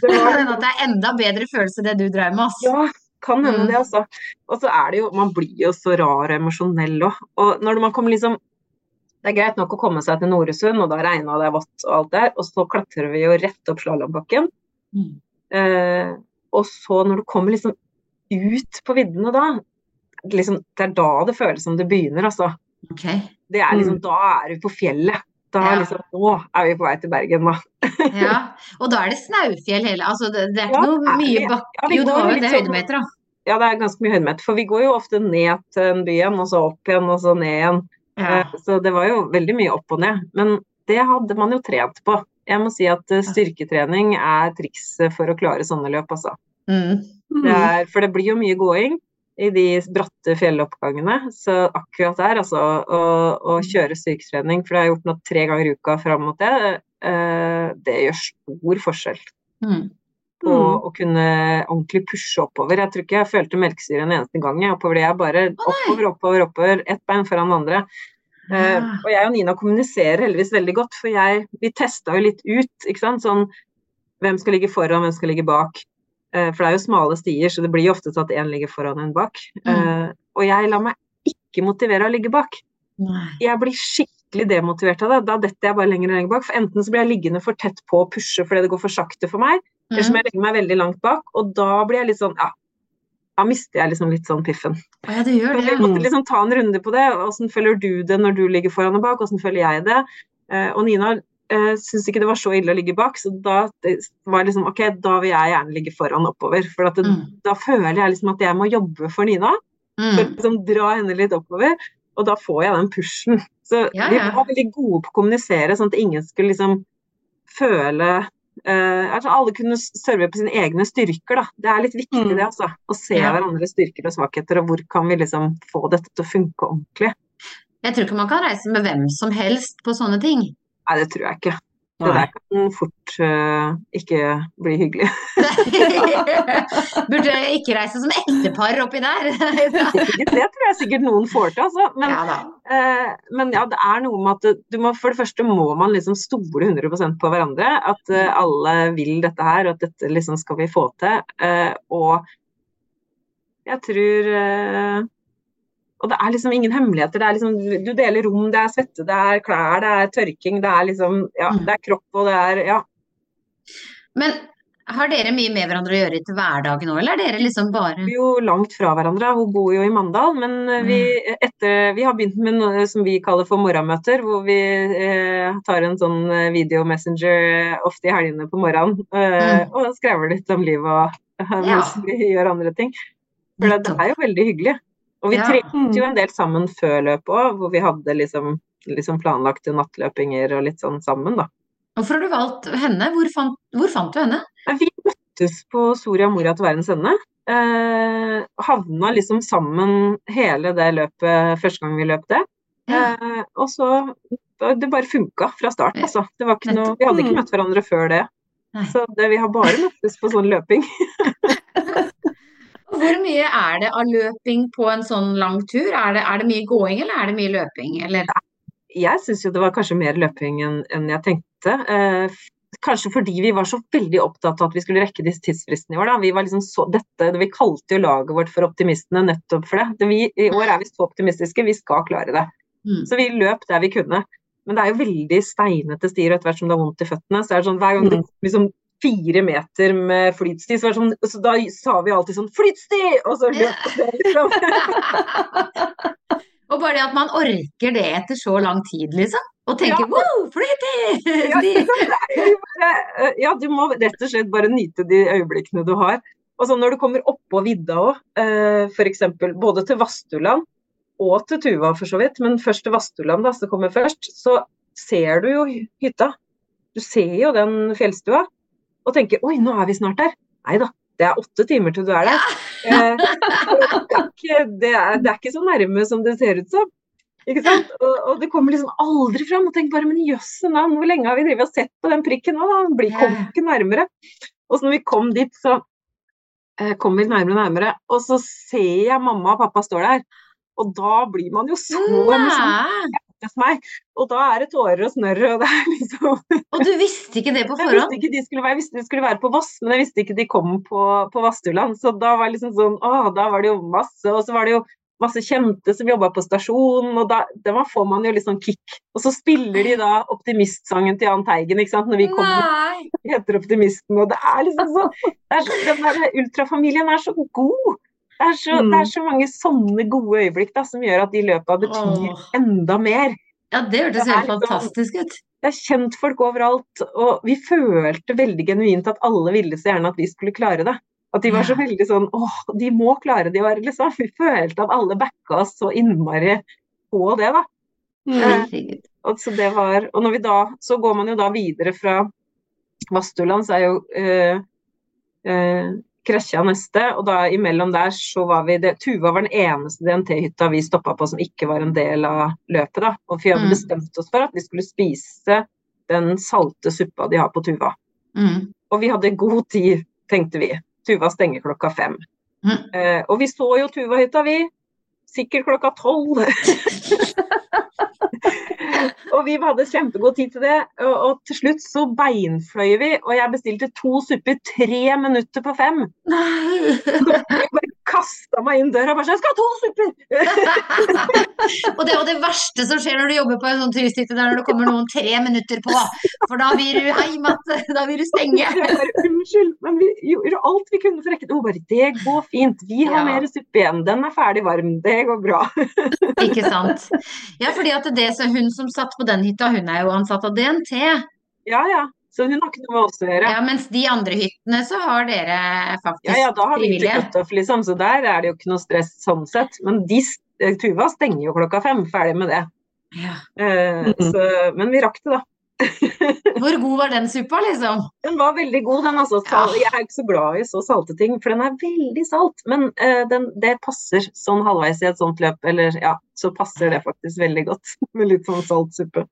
Det kan hende at det er enda bedre følelse det du drev med, ass. Ja, kan hende Mm. det, altså. Og så er det jo, man blir jo så rar og emosjonell òg. Og når man kommer liksom Det er greit nok å komme seg til Noresund, og da regna det vått og alt der, og så klatrer vi jo rett opp slalåmbakken. Mm. Eh, og så når du kommer liksom ut på viddene da, liksom, det er da det føles som det begynner, altså. Okay. Det er liksom, Da er du på fjellet. Da Ja. liksom, Nå er vi på vei til Bergen, da. Ja. Og da er det snaufjell hele Altså, det, det er Ja, noe mye bakke... ja, Jo, det var jo litt det sånn- høydemeter, da. Ja, det er ganske mye høydemeter. For vi går jo ofte ned til byen, og så opp igjen, og så ned igjen. Ja. Eh, Så det var jo veldig mye opp og ned. Men det hadde man jo trent på. Jeg må si at eh, styrketrening er trikset for å klare sånne løp, altså. Mm. Det er, for det blir jo mye gåing i de bratte fjelloppgangene. Så akkurat der, altså, å, å kjøre styrketrening, for det har jeg gjort nå tre ganger i uka fram mot det, eh, det gjør stor forskjell Mm. På å kunne ordentlig pushe oppover. Jeg tror ikke jeg følte melkesyre en eneste gang. Jeg, oppover det jeg bare oppover, oppover, oppover. Ett bein foran det andre. Ja. og jeg og Nina kommuniserer heldigvis veldig godt, for jeg, vi testa jo litt ut. ikke sant? Sånn hvem skal ligge foran, hvem skal ligge bak. Uh, for det er jo smale stier, så det blir ofte til at én ligger foran og en bak. Mm. Eh, og jeg lar meg ikke motivere av å ligge bak. Nei. Jeg blir skikkelig demotivert av det. Da detter jeg bare lenger og lenger bak. For enten så blir jeg liggende for tett på å pushe fordi det går for sakte for meg, eller må jeg legge meg veldig langt bak, og da blir jeg litt sånn ja. Da mister jeg liksom litt sånn piffen. Å ja, du gjør det. Jeg måtte liksom ta en runde på det. Åssen følger du det når du ligger foran og bak? Åssen følger jeg det? Eh, og Nina uh, syntes ikke det var så ille å ligge bak, så da var jeg liksom OK, da vil jeg gjerne ligge foran oppover. For det, Mm. da føler jeg liksom at jeg må jobbe for Nina. For Mm. liksom dra henne litt oppover. Og da får jeg den pushen. Så Ja, vi var veldig gode på å kommunisere, sånn at ingen skulle liksom føle eh, altså Alle kunne serve på sine egne styrker, da. Det er litt viktig, Mm. det, altså. Å se Ja. hverandres styrker og svakheter, og hvor kan vi liksom få dette til å funke ordentlig. Jeg tror ikke man kan reise med hvem som helst på sånne ting. Nei, det tror jeg ikke. Det Nei. der kan fort uh, ikke bli hyggelig. Burde ikke reise som ektepar oppi der. det tror jeg sikkert noen får til, altså. Men Ja. Eh, men ja, det er noe med at du må, for det første må man liksom stole 100% på hverandre. At uh, alle vil dette her, og at dette liksom skal vi få til. Og jeg tror Og det er liksom ingen hemmeligheter. Det er liksom, du deler rom, det er svette, det er klær, det er tørking, det er liksom Ja, Mm. det er kropp, og det er Ja. Men Har dere mye med hverandre å gjøre til hverdagen nå, eller er dere liksom bare Vi er jo langt fra hverandre. Hun bor jo i Mandal, men eh, vi, etter, vi har begynt med noe som vi kaller for morgenmøter, hvor vi eh, tar en sånn eh, video messenger ofte i helgene på morgenen eh, Mm. og skrever litt om livet og, mens vi gjør andre ting. For det, det er jo veldig hyggelig. Og vi Ja. trente jo en del sammen før løpet òg, hvor vi hadde liksom, liksom planlagte nattløpinger og litt sånn sammen, da. Hvorfor har du valgt henne? Hvor fant, hvor fant du henne? Vi møttes på Soria Moria til verdens ende. Eh, havna liksom sammen hele det løpet første gang vi løp det. Ja. Eh, og så Det bare funka fra start, altså. Det var ikke noe, vi hadde ikke Mm. møtt hverandre før det. Nei. Så det, vi har bare møttes på sånn løping. Hvor mye er det av løping på en sånn lang tur? Er det, er det mye gåing, eller er det mye løping? Eller? Jeg syns jo det var kanskje mer løping enn enn jeg tenkte. Eh, kanskje fordi vi var så veldig opptatt av at vi skulle rekke disse tidsfristene i år. Da. Vi, var liksom så, dette, vi kalte jo laget vårt for optimistene nettopp for det. det vi, I år er vi så optimistiske, vi skal klare det. Mm. Så vi løp der vi kunne. Men det er jo veldig steinete stier, og etter hvert som det har vondt i føttene, så er det sånn hver gang det Mm. liksom fire meter med flytsti, så, sånn, så da sa vi alltid sånn 'flytsti!' Og så løp vi liksom. Og bare det at man orker det etter så lang tid, liksom. Og tenker Ja. wow, flytsti!' Ja? Det eh, ja, du må rett og slett bare nyte de øyeblikkene du har. Og så når du kommer oppå vidda òg, f.eks. både til Vastuland og til Tuva for så vidt, men først til Vastuland, da, som kommer først, så ser du jo hytta. Du ser jo den fjellstua og tenker 'oi, nå er vi snart der'. Nei da, det er åtte timer til du er der. Eh, det, er ikke, det, er, det er ikke så nærme som det ser ut som. Ikke sant? Og, og det kommer liksom aldri fram. Og tenk bare, men jøsse navn, hvor lenge har vi drevet og sett på den prikken nå? da? Blir, kom ikke nærmere. Og så når vi kom dit, så eh, kom vi nærmere og nærmere. Og så ser jeg mamma og pappa står der. Og da blir man jo så liksom. Hos meg. Og da er det tårer og snørr, og det er liksom Og du visste ikke det på forhånd? Jeg visste ikke de skulle være, jeg visste de skulle være på Voss, men jeg visste ikke de kom på, på Vastuland. Så da var det liksom sånn Å, da var det jo masse Og så var det jo masse kjente som jobba på stasjonen, og da, da får man jo litt sånn kick. Og så spiller de da optimistsangen til Jahn Teigen, ikke sant, når vi kommer Nei. heter Optimisten, og det er liksom så, det er så Den der ultrafamilien er så god. Det er, så, Mm. det er så mange sånne gode øyeblikk da, som gjør at de løpa betyr Åh. enda mer. Ja, det hørtes helt liksom- fantastisk ut. Det er kjent folk overalt, og vi følte veldig genuint at alle ville så gjerne at vi skulle klare det. At de var så veldig sånn åh, de må klare det i år, liksom. Vi følte at alle backa oss så innmari på det, da. Mm. Herregud. Og, så det var, og når vi da, så går man jo da videre fra Vastuland, så er jo øh, eh, Kresja neste, og da imellom der så var vi det, Tuva var den eneste DNT-hytta vi stoppa på som ikke var en del av løpet, da. Og vi hadde Mm. bestemt oss for at vi skulle spise den salte suppa de har på Tuva. Mm. Og vi hadde god tid, tenkte vi. Tuva stenger klokka fem. Mm. Eh, og vi så jo Tuva-hytta, vi. Sikkert klokka tolv. og vi hadde kjempegod tid til det. Og, og til slutt så beinfløy vi, og jeg bestilte to supper tre minutter på fem. Nei! Jeg bare kasta meg inn døra og bare sånn 'Jeg skal ha to supper!' Og det er jo det verste som skjer når du jobber på en sånn turisthytte, det er når det kommer noen tre minutter på. For da vil du hjem igjen, da vil du stenge. Bare, Unnskyld, men vi gjorde alt vi kunne for å rekke det. Hun bare 'Det går fint. Vi har Ja. mer suppe igjen. Den er ferdig varm. Det går bra'. Ikke sant. Ja, fordi at det, er hun som satt på den hytta, hun er jo ansatt av DNT. Ja ja. Så hun har ikke noe med oss å gjøre. Ja, mens de andre hyttene så har dere faktisk Ja, ja, da har vi ikke frivillige. cutoff, liksom, så der er det jo ikke noe stress sånn sett. Men de, eh, Tuva stenger jo klokka fem, ferdig med det. Ja. Uh, mm -hmm. så, men vi rakk det, da. Hvor god var den suppa, liksom? Den var veldig god, den altså. Sal Ja. Jeg er ikke så glad i så salte ting, for den er veldig salt. Men uh, den, det passer sånn halvveis i et sånt løp, eller ja, så passer det faktisk veldig godt med litt sånn salt suppe.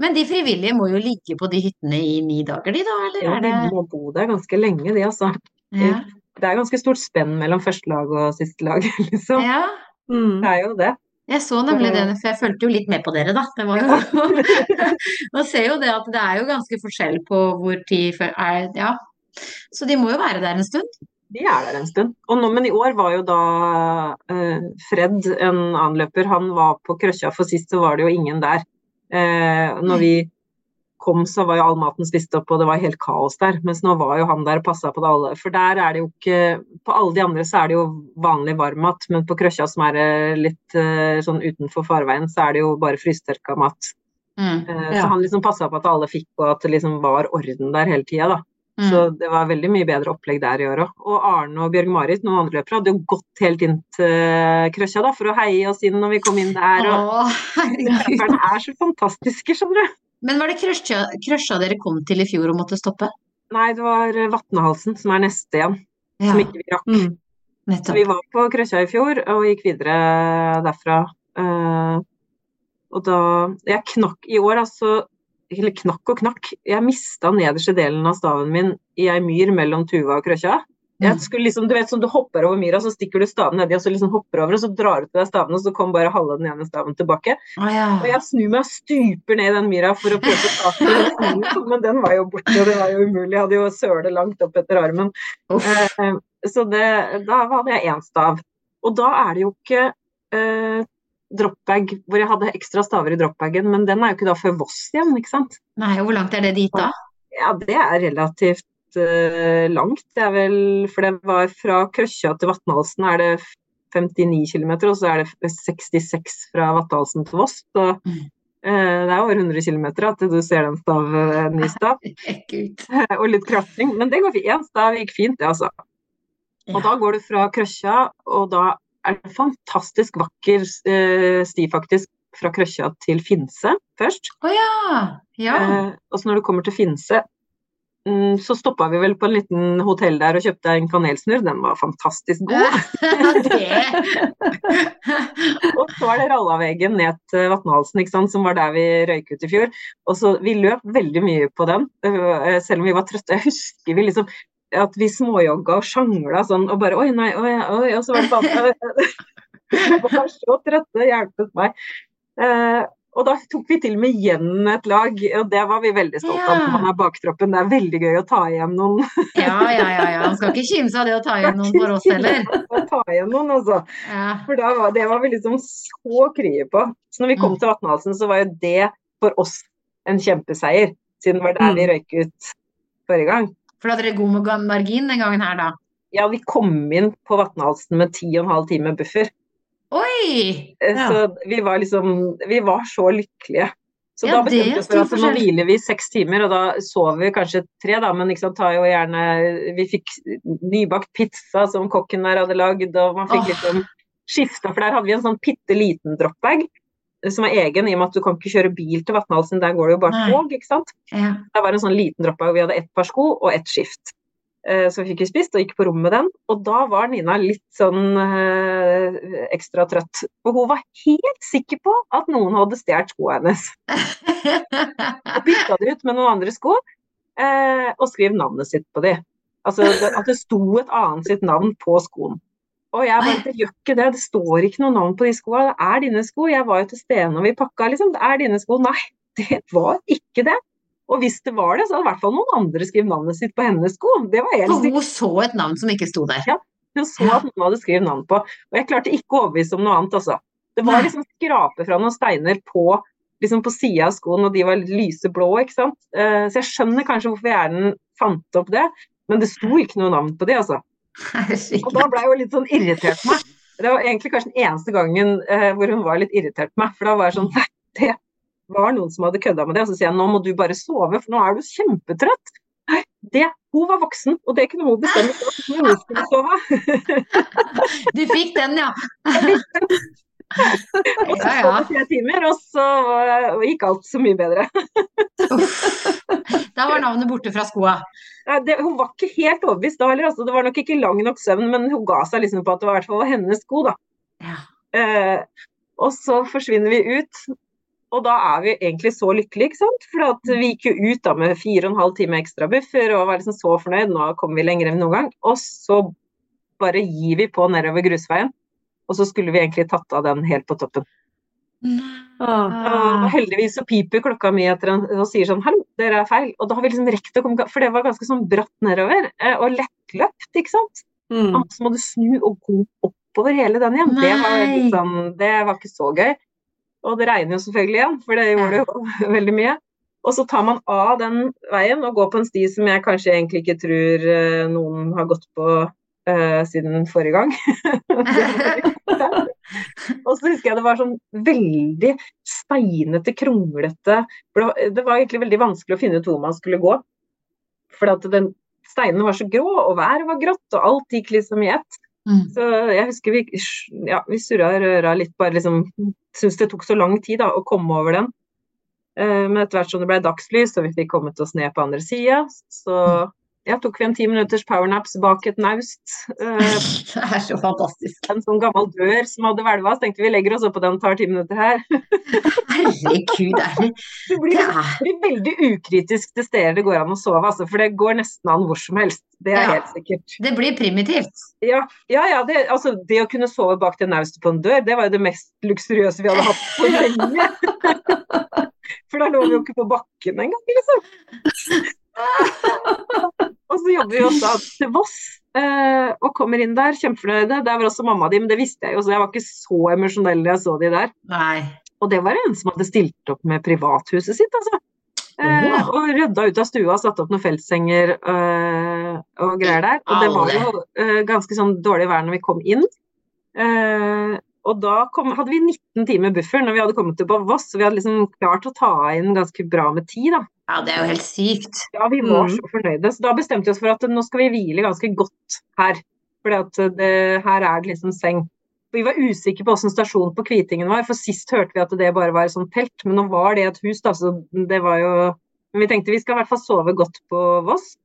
Men de frivillige må jo ligge på de hyttene i ni dager, de da, eller Ja, de må bo der ganske lenge, de altså. Ja. Det er ganske stort spenn mellom første lag og siste lag, liksom. ja. Mm. Det er jo det. Jeg så nemlig det, for jeg fulgte jo litt med på dere, da. Det var jo Man ser jo det at det er jo ganske forskjell på hvor tid er Ja. Så de må jo være der en stund. De er der en stund. Og nå, men i år var jo da eh, Fred, en annen løper, han var på krøkkja, for sist så var det jo ingen der. Eh, når vi kom, så var jo all maten spist opp, og det var helt kaos der. Mens nå var jo han der og passa på det alle. For der er det jo ikke På alle de andre så er det jo vanlig varmmat, men på Krøsja, som er eh, litt uh, sånn utenfor farveien, så er det jo bare frystørka mat. Mm, uh, ja. Så han liksom passa på at alle fikk, og at det liksom var orden der hele tida, da. Mm. Så det var veldig mye bedre opplegg der i år òg. Og Arne og Bjørg-Marit, noen andre løpere, hadde jo gått helt inn til Krøsja da, for å heie oss inn når vi kom inn der. Og løperne er så fantastiske, skjønner du. Men var det Krøsja dere kom til i fjor og måtte stoppe? Nei, det var Vatnehalsen som er neste igjen, ja. som ikke vi rakk. Mm. Så vi var på Krøsja i fjor og gikk videre derfra. Uh, og da Jeg knakk i år, altså eller knakk og knakk. Jeg mista nederste delen av staven min i ei myr mellom Tuva og Krøkja. Jeg mm. skulle liksom, du vet som du hopper over myra, så stikker du staven nedi, og så liksom hopper over, og så drar du til deg staven, og så kommer bare halve den ene staven tilbake. Oh, ja. Og jeg snur meg og stuper ned i den myra for å prøve å ta den, men den var jo borte, og det var jo umulig. Jeg hadde jo søle langt opp etter armen. Eh, så det, da hadde jeg én stav. Og da er det jo ikke eh, dropbag hvor jeg hadde ekstra staver i dropbagen, men den er jo ikke da før Voss igjen, ikke sant. Nei, og hvor langt er det dit da? Ja, det er relativt langt. Det er vel For det var fra Krøkkja til Vatnhalsen er det 59 km, og så er det 66 fra Vatnhalsen til Voss. Så mm. uh, det er over 100 km at du ser den stav, en ny stav. og litt krafting. Men det går fint. Én stav gikk fint, det, altså. Og da går du fra Krøkkja, og da er det fantastisk vakker eh, sti, faktisk, fra Krøkkja til Finse først. Oh, ja. ja. Eh, og så når du kommer til Finse, så stoppa vi vel på en liten hotell der og kjøpte en kanelsnurr. Den var fantastisk god. og så er det Rallaveggen ned til Vatnhalsen, som var der vi røyk ut i fjor. Og så Vi løp veldig mye på den, eh, selv om vi var trøtte. Jeg husker vi liksom at vi småjogga og sjangla sånn, og bare Oi, nei, oi, oi, og så var det bare Vi var så trøtte, hjelpet meg. Eh, og da tok vi til og med igjen et lag, og det var vi veldig stolte av. Ja. Man er baktroppen. Det er veldig gøy å ta igjen noen. ja, ja, ja. ja. Han skal ikke kimse av det å ta igjen noen for oss heller. Å ta igjen noen, altså. Ja. For da var, det var vi liksom så krye på. Så når vi kom mm. til Vatnhalsen, så var jo det for oss en kjempeseier. Siden det var der vi mm. røyk ut forrige gang. For da hadde dere god margin den gangen her, da? Ja, vi kom inn på Vatnhalsen med ti og en halv time buffer. Oi! Ja. så vi var liksom Vi var så lykkelige. Så ja, da bestemte vi oss for at nå hviler vi seks timer, og da sover vi kanskje tre, da, men liksom tar jo gjerne Vi fikk nybakt pizza som kokken der hadde lagd, og man fikk oh. liksom skifta, for der hadde vi en sånn bitte liten dropbag som er egen, i og med at du kan ikke kjøre bil til Vatnhalsen, der går det jo bare tog, ikke sant. Ja. Det var en sånn liten dropbag, vi hadde ett par sko og ett skift. Eh, så vi fikk vi spist og gikk på rommet med den. Og da var Nina litt sånn øh, ekstra trøtt. For hun var helt sikker på at noen hadde stjålet skoene hennes. og bytta det ut med noen andre sko, øh, og skrev navnet sitt på de. Altså at det sto et annet sitt navn på skoen. Og jeg bare Det gjør ikke det, det står ikke noe navn på de skoene. Det er dine sko. Jeg var jo til stede når vi pakka, liksom. Det er dine sko. Nei, det var ikke det. Og hvis det var det, så hadde i hvert fall noen andre skrevet navnet sitt på hennes sko. Det var helt For hun så et navn som ikke sto der? Ja, hun så at noen hadde skrevet navn på. Og jeg klarte ikke å overbevise om noe annet, altså. Det var liksom skrape fra noen steiner på liksom på sida av skoen, og de var lyseblå, ikke sant. Uh, så jeg skjønner kanskje hvorfor hjernen fant opp det, men det sto ikke noe navn på de, altså. Og da ble jeg jo litt sånn irritert på meg. Det var egentlig kanskje den eneste gangen uh, hvor hun var litt irritert på meg. For da var jeg sånn Nei, det var noen som hadde kødda med det. Og så sier jeg nå må du bare sove, for nå er du kjempetrøtt. Det, hun var voksen, og det kunne hun bestemme når hun skulle sove. du fikk den, ja. og så sov ja. tre timer, og så gikk alt så mye bedre. da var navnet borte fra skoa det, hun var ikke helt overbevist da heller. Altså, det var nok ikke lang nok søvn, men hun ga seg liksom på at det var i hennes sko. da. Ja. Eh, og så forsvinner vi ut, og da er vi egentlig så lykkelige, ikke sant. For vi gikk jo ut da med fire og en halv time ekstra buffer og var liksom så fornøyd. Nå kommer vi lenger enn noen gang. Og så bare gir vi på nedover grusveien. Og så skulle vi egentlig tatt av den helt på toppen. Og heldigvis så piper klokka mi etter en, og sier sånn 'hallo, dere er feil'. Og da har vi liksom rekt å komme For det var ganske sånn bratt nedover eh, og lettløpt, ikke sant. Mm. Så må du snu og gå oppover hele den igjen. Det var, liksom, det var, ikke så gøy. Og det regner jo selvfølgelig igjen, for det gjorde det jo veldig mye. Og så tar man av den veien og går på en sti som jeg kanskje egentlig ikke tror uh, noen har gått på uh, siden forrige gang. og så husker jeg det var sånn veldig steinete, kronglete det var egentlig veldig vanskelig å finne ut hvor man skulle gå. For at den, steinene var så grå, og været var grått, og alt gikk liksom i ett. Mm. Så jeg husker vi, ja, vi surra og røra litt, bare liksom Syns det tok så lang tid da, å komme over den. Eh, men etter hvert som det ble dagslys og vi fikk kommet oss ned på andre sida, så ja, tok vi en ti minutters powernaps bak et naust. Uh, det er så fantastisk. En sånn gammel dør som hadde hvelva, så tenkte vi legger oss oppå den, og tar ti minutter her. Herregud, er det Du blir, blir, veldig ukritisk til steder det går an å sove, altså, for det går nesten an hvor som helst. Det er ja, helt sikkert. Det blir primitivt. Ja, ja, ja det, altså, det å kunne sove bak det naustet på en dør, det var jo det mest luksuriøse vi hadde hatt på lenge. For da lå vi jo ikke på bakken engang, liksom. Og så jobber vi også til Voss eh, og kommer inn der, kjempefornøyde. Der var også mamma di, men det visste jeg jo, så jeg var ikke så emosjonell da jeg så de der. Nei. Og det var en som hadde stilt opp med privathuset sitt, altså. Eh, og rydda ut av stua, satt opp noen feltsenger øh, og greier der. Og det var jo øh, ganske sånn dårlig vær når vi kom inn. Uh, og da kom, hadde vi 19 timer buffer når vi hadde kommet til Voss, så vi hadde liksom klart å ta inn ganske bra med tid, da. Ja, det er jo helt sykt. Ja, vi var mm. så fornøyde. Så da bestemte vi oss for at nå skal vi hvile ganske godt her. For her er det liksom seng. Vi var usikre på hvordan stasjonen på Kvitingen var, for sist hørte vi at det bare var et sånt telt. Men nå var det et hus, da, så det var jo Men vi tenkte vi skal i hvert fall sove godt på Voss.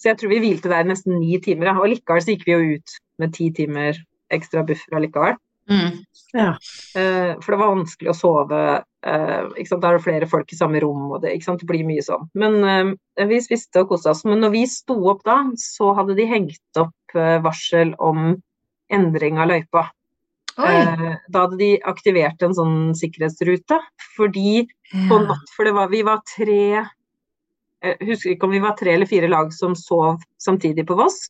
Så jeg tror vi hvilte der nesten ni timer. Og likevel så gikk vi jo ut med ti timer ekstra buffer allikevel. Mm. Ja. Uh, for det var vanskelig å sove. Uh, Da er det flere folk i samme rom, og det, det blir mye sånn. Men uh, vi spiste og kosa oss. Men når vi sto opp da, så hadde de hengt opp varsel om endring av løypa. da hadde de aktivert en sånn sikkerhetsrute, fordi på natt For det var, vi var tre jeg husker ikke om vi var tre eller fire lag som sov samtidig på Voss.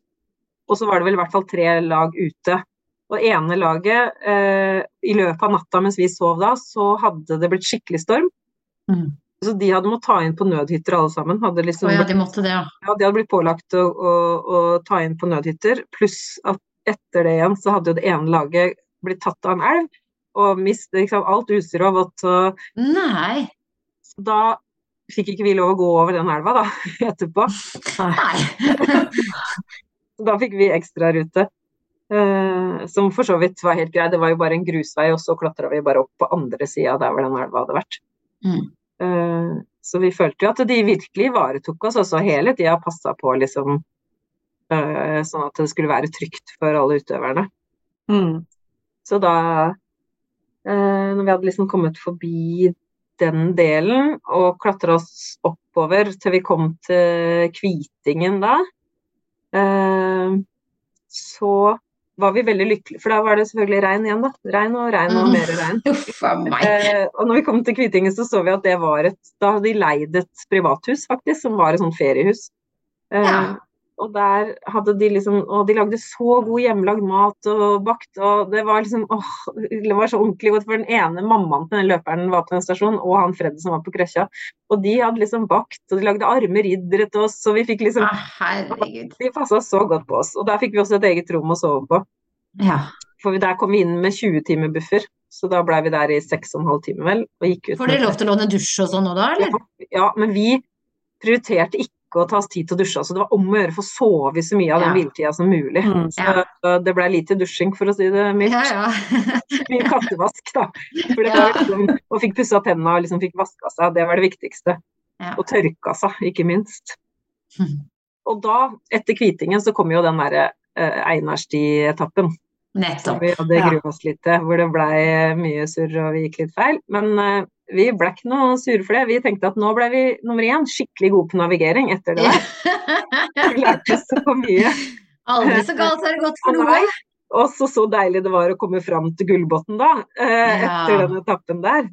Og så var det vel i hvert fall tre lag ute. Og ene laget, eh, i løpet av natta mens vi sov da, så hadde det blitt skikkelig storm. Mm. Så de hadde måttet ta inn på nødhytter alle sammen. Hadde liksom, oh, ja, de måtte det, ja. ja. De hadde blitt pålagt å, å, å ta inn på nødhytter. Pluss at etter det igjen så hadde jo det ene laget blitt tatt av en elv og mistet liksom, alt utstyret og vått. Nei. Så da fikk ikke vi lov å gå over den elva da, etterpå. Nei. da fikk vi ekstrarute. Uh, som for så vidt var helt grei. Det var jo bare en grusvei, og så klatra vi bare opp på andre sida der hvor den elva hadde vært. Mm. Uh, så vi følte jo at de virkelig ivaretok oss også hele tida, passa på liksom uh, Sånn at det skulle være trygt for alle utøverne. Mm. Så da Når vi hadde liksom kommet forbi den delen og klatra oss oppover til vi kom til Kvitingen da, så var vi veldig lykkelige, for da var det selvfølgelig regn igjen, da. Regn og regn og mer regn. eh, og når vi kom til Kvitingen, så så vi at det var et Da hadde de leid et privathus, faktisk, som var et sånt feriehus. Eh, ja. Og der hadde de liksom Og de lagde så god hjemmelagd mat og bakt, og det var liksom åh, det var så ordentlig godt. For den ene mammaen til den løperen var på den stasjonen, og han Freddy som var på krøkja. Og de hadde liksom bakt, og de lagde arme riddere til oss, og vi fikk liksom ah, De passa så godt på oss. Og der fikk vi også et eget rom å sove på. Ja. For der kom vi inn med 20 timer buffer. Så da blei vi der i 6,5 timer, vel. Og gikk ut. Får dere lov til å låne dusj og sånn nå, da, eller? Ja, ja, men vi prioriterte ikke å ta oss tid til å dusje. Så det var om å gjøre for å sove så mye av den ja. hviletida som mulig. Mm, ja. Så det ble lite dusjing, for å si det mildt. Ja, mye kattevask, da. For det var liksom, og fikk pussa tenna og liksom fikk vaska seg. Det var det viktigste. Og tørka seg, ikke minst. Mm. Og da, etter Kvitingen, så kom jo den derre eh, Einarsti-etappen. Nettopp. Vi hadde grua oss litt til, hvor det blei mye surr og vi gikk litt feil. Men uh, vi ble ikke noe sure for det. Vi tenkte at nå ble vi nummer én skikkelig gode på navigering etter det der. vi lærte så mye. Aldri så galt er det gått for noe. Og så så deilig det var å komme fram til Gullbotn da, eh, etter ja. den etappen der.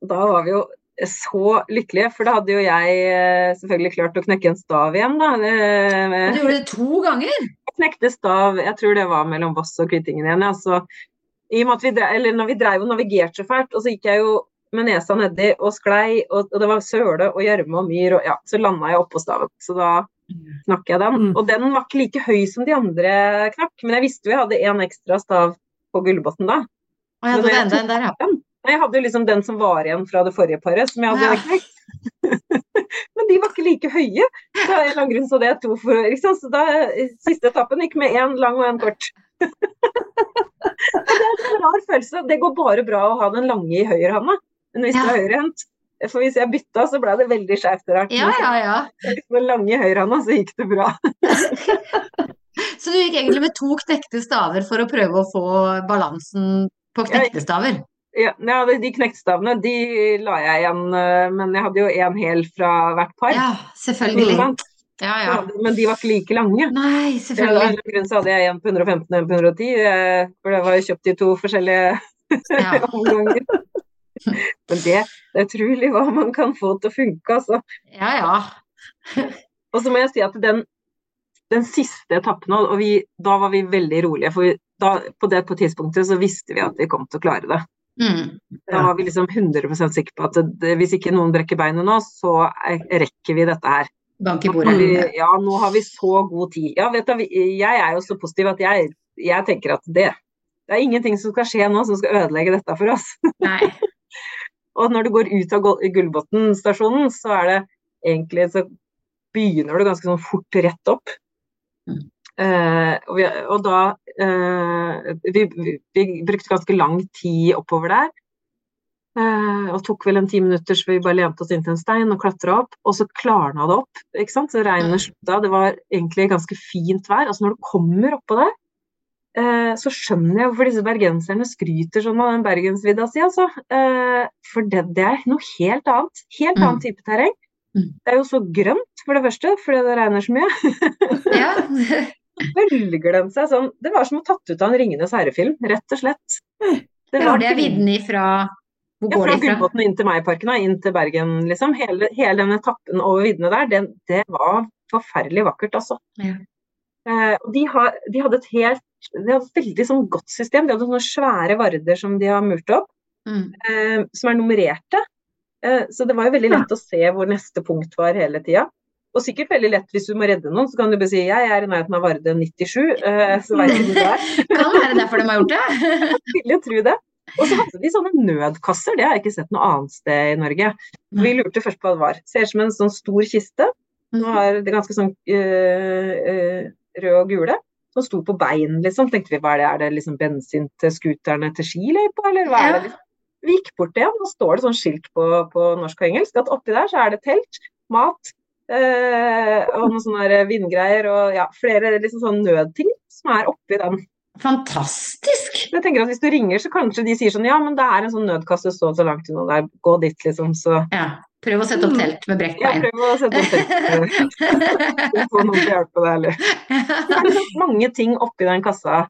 Da var vi jo så lykkelige, for da hadde jo jeg eh, selvfølgelig klart å knekke en stav igjen, da. du gjorde det to ganger? Jeg knekte stav, jeg tror det var mellom Voss og Kvittingen igjen. Ja. Så, i og med at vi, eller når vi drev og navigerte så fælt, og så gikk jeg jo med nesa nedi og sklei, og, og det var søle og gjørme og myr, og ja, så landa jeg oppå staven. Så da knakk jeg den. Mm. Og den var ikke like høy som de andre knakk, men jeg visste jo jeg hadde én ekstra stav på Gullbotn da. Og jeg hadde den en der, ja. Jeg hadde jo liksom den som var igjen fra det forrige paret, som jeg hadde Ja. knekt. Men de var ikke like høye. Så av en eller annen grunn så det er to for ikke sant? Så da, Siste etappen gikk med én lang og én kort. Det er en rar følelse. Det går bare bra å ha den lange i høyrehånda. Men hvis Ja. det er høyrehendt For hvis jeg bytta, så ble det veldig skjevt og rart. Ja, ja, ja. Med lange høyrehånda, så gikk det bra. Så du gikk egentlig med to knekte staver for å prøve å få balansen på knekte staver? Ja, ja, de- knektstavene de la jeg igjen, eh, men jeg hadde jo én hel fra hvert par. Ja, selvfølgelig. Ja, ja. Men de var ikke like lange. Nei, selvfølgelig. Av grunn så hadde jeg en på 115 og en på 110, eh, for det var jo kjøpt i to forskjellige Ja. omganger. Men det, det er utrolig hva man kan få til å funke, altså. Ja, ja. Og så må jeg si at den, den siste etappen, og vi, da var vi veldig rolige, for da, på det på tidspunktet så visste vi at vi kom til å klare det. Mm. Da var vi liksom 100% sikre på at det, hvis ikke noen brekker beinet nå, så er- rekker vi dette her. Bank i bordet. vi, ja, nå har vi så god tid. Ja, vet du, jeg er jo så positiv at jeg, jeg tenker at det, det er ingenting som skal skje nå som skal ødelegge dette for oss. Nei. Og når du går ut av Gullbotn stasjonen, så er det egentlig så begynner du ganske sånn fort rett opp. Mm. Eh, og, vi, og da uh, vi, vi, vi brukte ganske lang tid oppover der. Uh, og tok vel en ti minutter så vi bare lente oss inn til en stein og klatra opp. Og så klarna det opp. ikke sant? Så regnet slutta. Det var egentlig ganske fint vær. Altså når du kommer oppå der, så skjønner jeg hvorfor disse bergenserne skryter sånn av den bergensvidda si, altså. Eh, for det, det er noe helt annet. Helt Mm. annen type terreng. Mm. Det er jo så grønt, for det første, fordi det regner så mye. Ja. Bølger den seg sånn Det var som å tatt ut av en Ringenes herre-film, rett og slett. Det Var det vidden ifra Hvor ja, går fra det ifra? Gullbotn inn til Meiparken og inn til Bergen, liksom. Hele, hele den etappen over viddene der, det, det var forferdelig vakkert, altså. Ja. Eh, de, ha, de hadde et helt de har veldig sånn godt system. De hadde sånne svære varder som de har murt opp, Mm. eh, som er nummererte. Eh, så det var jo veldig lett å se hvor neste punkt var hele tida. Og sikkert veldig lett hvis du må redde noen, så kan du bare si jeg er i nærheten av Varde 97, eh, så vet du hvor det er. Kan være derfor de har gjort det. Vil jo tro det. Og så hadde de sånne nødkasser, det har jeg ikke sett noe annet sted i Norge. Vi lurte først på hva det var. Ser ut som en sånn stor kiste. Nå har det ganske sånn øh, øh, rød og gule. Som sto på bein, liksom. Tenkte vi hva er det, er det liksom bensin til scooterne til skiløypa, eller hva er det? liksom? Vi gikk bort igjen, og står det sånn skilt på, på norsk og engelsk at oppi der så er det telt, mat øh, og noen sånne vindgreier og ja, flere liksom sånn nødting som er oppi den. Fantastisk! Jeg tenker at Hvis du ringer, så kanskje de sier sånn Ja, men det er en sånn nødkasse, stå så langt unna der, gå dit, liksom. Så Ja. Prøv å sette opp telt med brekt bein. ja, prøv å sette opp telt. Få noen til å hjelpe deg, eller Det er liksom mange ting oppi den kassa.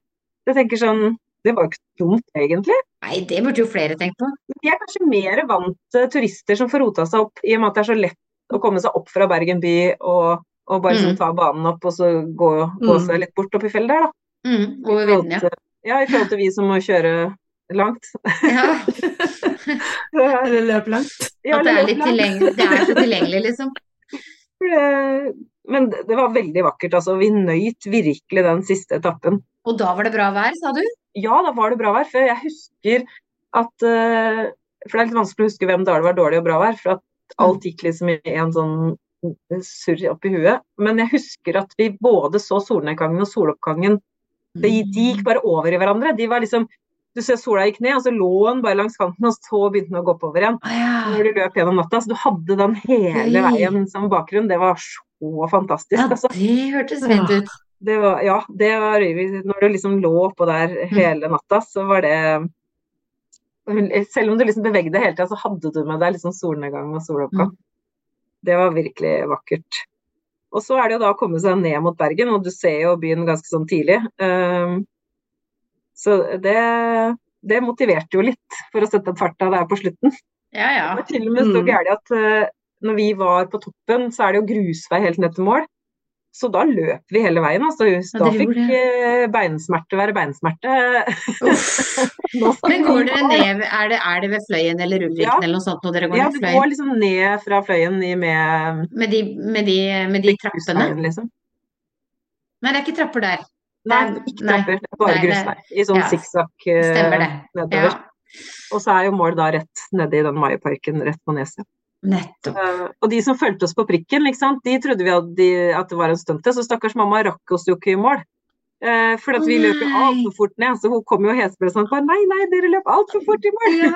Jeg tenker sånn Det var jo ikke dumt, egentlig. Nei, det burde jo flere tenkt på. De er kanskje mer vant til turister som får rota seg opp, i og med at det er så lett å komme seg opp fra Bergen by og, og bare mm. sånn, ta banen opp og så gå, gå Mm. seg litt bort opp i fjellet der, da. Mm, over vidden, ja. Ja, i forhold til vi som må kjøre langt. ja. Eller løp langt. Ja, At det er litt tilgjengelig. Det er så tilgjengelig, liksom. Men det var veldig vakkert, altså. Vi nøyt virkelig den siste etappen. Og da var det bra vær, sa du? Ja, da var det bra vær. For jeg husker at eh, For det er litt vanskelig å huske hvem dager det var dårlig og bra vær. For at alt gikk liksom i en sånn surr oppi huet. Men jeg husker at vi både så solnedgangen og soloppgangen. De, de gikk bare over i hverandre. De var liksom Du ser sola gikk ned, og så lå den bare langs kanten, og så begynte den å gå oppover igjen. Ja. Når du løp gjennom natta. Så du hadde den hele veien som bakgrunn. Det var så fantastisk. ja, altså. det hørtes fint ut. Det var, ja, det var Når du liksom lå oppå der hele natta, så var det Selv om du liksom bevegde deg hele tida, så hadde du med deg liksom solnedgang og soloppgang. Det var virkelig vakkert. Og så er det jo da å komme seg ned mot Bergen, og du ser jo byen ganske sånn tidlig. Um, så det, det motiverte jo litt for å sette farta der på slutten. Ja, ja. Det var til og med så Mm. gærent at uh, når vi var på toppen, så er det jo grusvei helt ned til mål. Så da løp vi hele veien. Altså. Da ja, fikk eh, beinsmerte være beinsmerte. Men går dere ned, er det, er det ved Fløyen eller Ulriken Ja. eller noe sånt når dere går Ja, ned du Fløyen? går liksom ned fra Fløyen i med Med de, med de, med de trappene? liksom. Nei, det er ikke trapper der. Nei, ikke trapper. Er bare Nei, grusvei. I sånn ja. sikksakk Stemmer nedover. Ja, Og så er jo mål da rett nede i den Maiparken rett på neset. nettopp. Uh, og de som fulgte oss på prikken, ikke sant? de trodde vi at, de, at det var en stunt så stakkars mamma rakk oss jo ikke i mål. Eh, for at vi løp jo altfor fort ned, så hun kom jo hespressende og bare Nei, nei, dere løp altfor fort i morgen! Ja!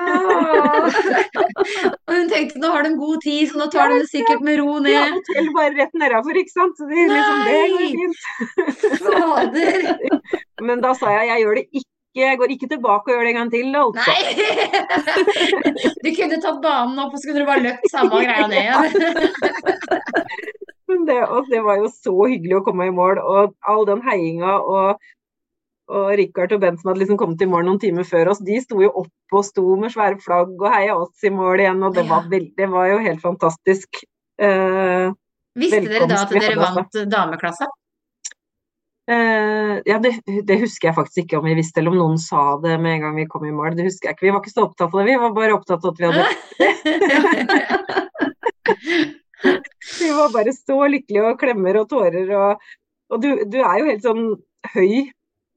Og hun tenkte nå har de god tid, så nå tar de det sikkert med ro ned. Ja, hotell bare rett nedafor, ikke sant. Så de, liksom, det går fint. Fader! Men da sa jeg jeg gjør det ikke, jeg går ikke tilbake og gjør det en gang til, altså. Nei! Du kunne tatt banen opp, og så kunne du bare løpt samme greia ned igjen. Men det, det var jo så hyggelig å komme i mål, og all den heiinga og, og Richard og Bent som hadde liksom kommet i mål noen timer før oss, de sto jo opp og sto med svære flagg og heia oss i mål igjen, og det var, veld, det var jo helt fantastisk. Eh, Visste dere da at dere vant dameklassa? eh, ja, det, det husker jeg faktisk ikke om vi visste, eller om noen sa det med en gang vi kom i mål. Det husker jeg ikke. Vi var ikke så opptatt av det, vi var bare opptatt av at vi hadde Vi var bare så lykkelige og klemmer og tårer og, og du, du er jo helt sånn høy.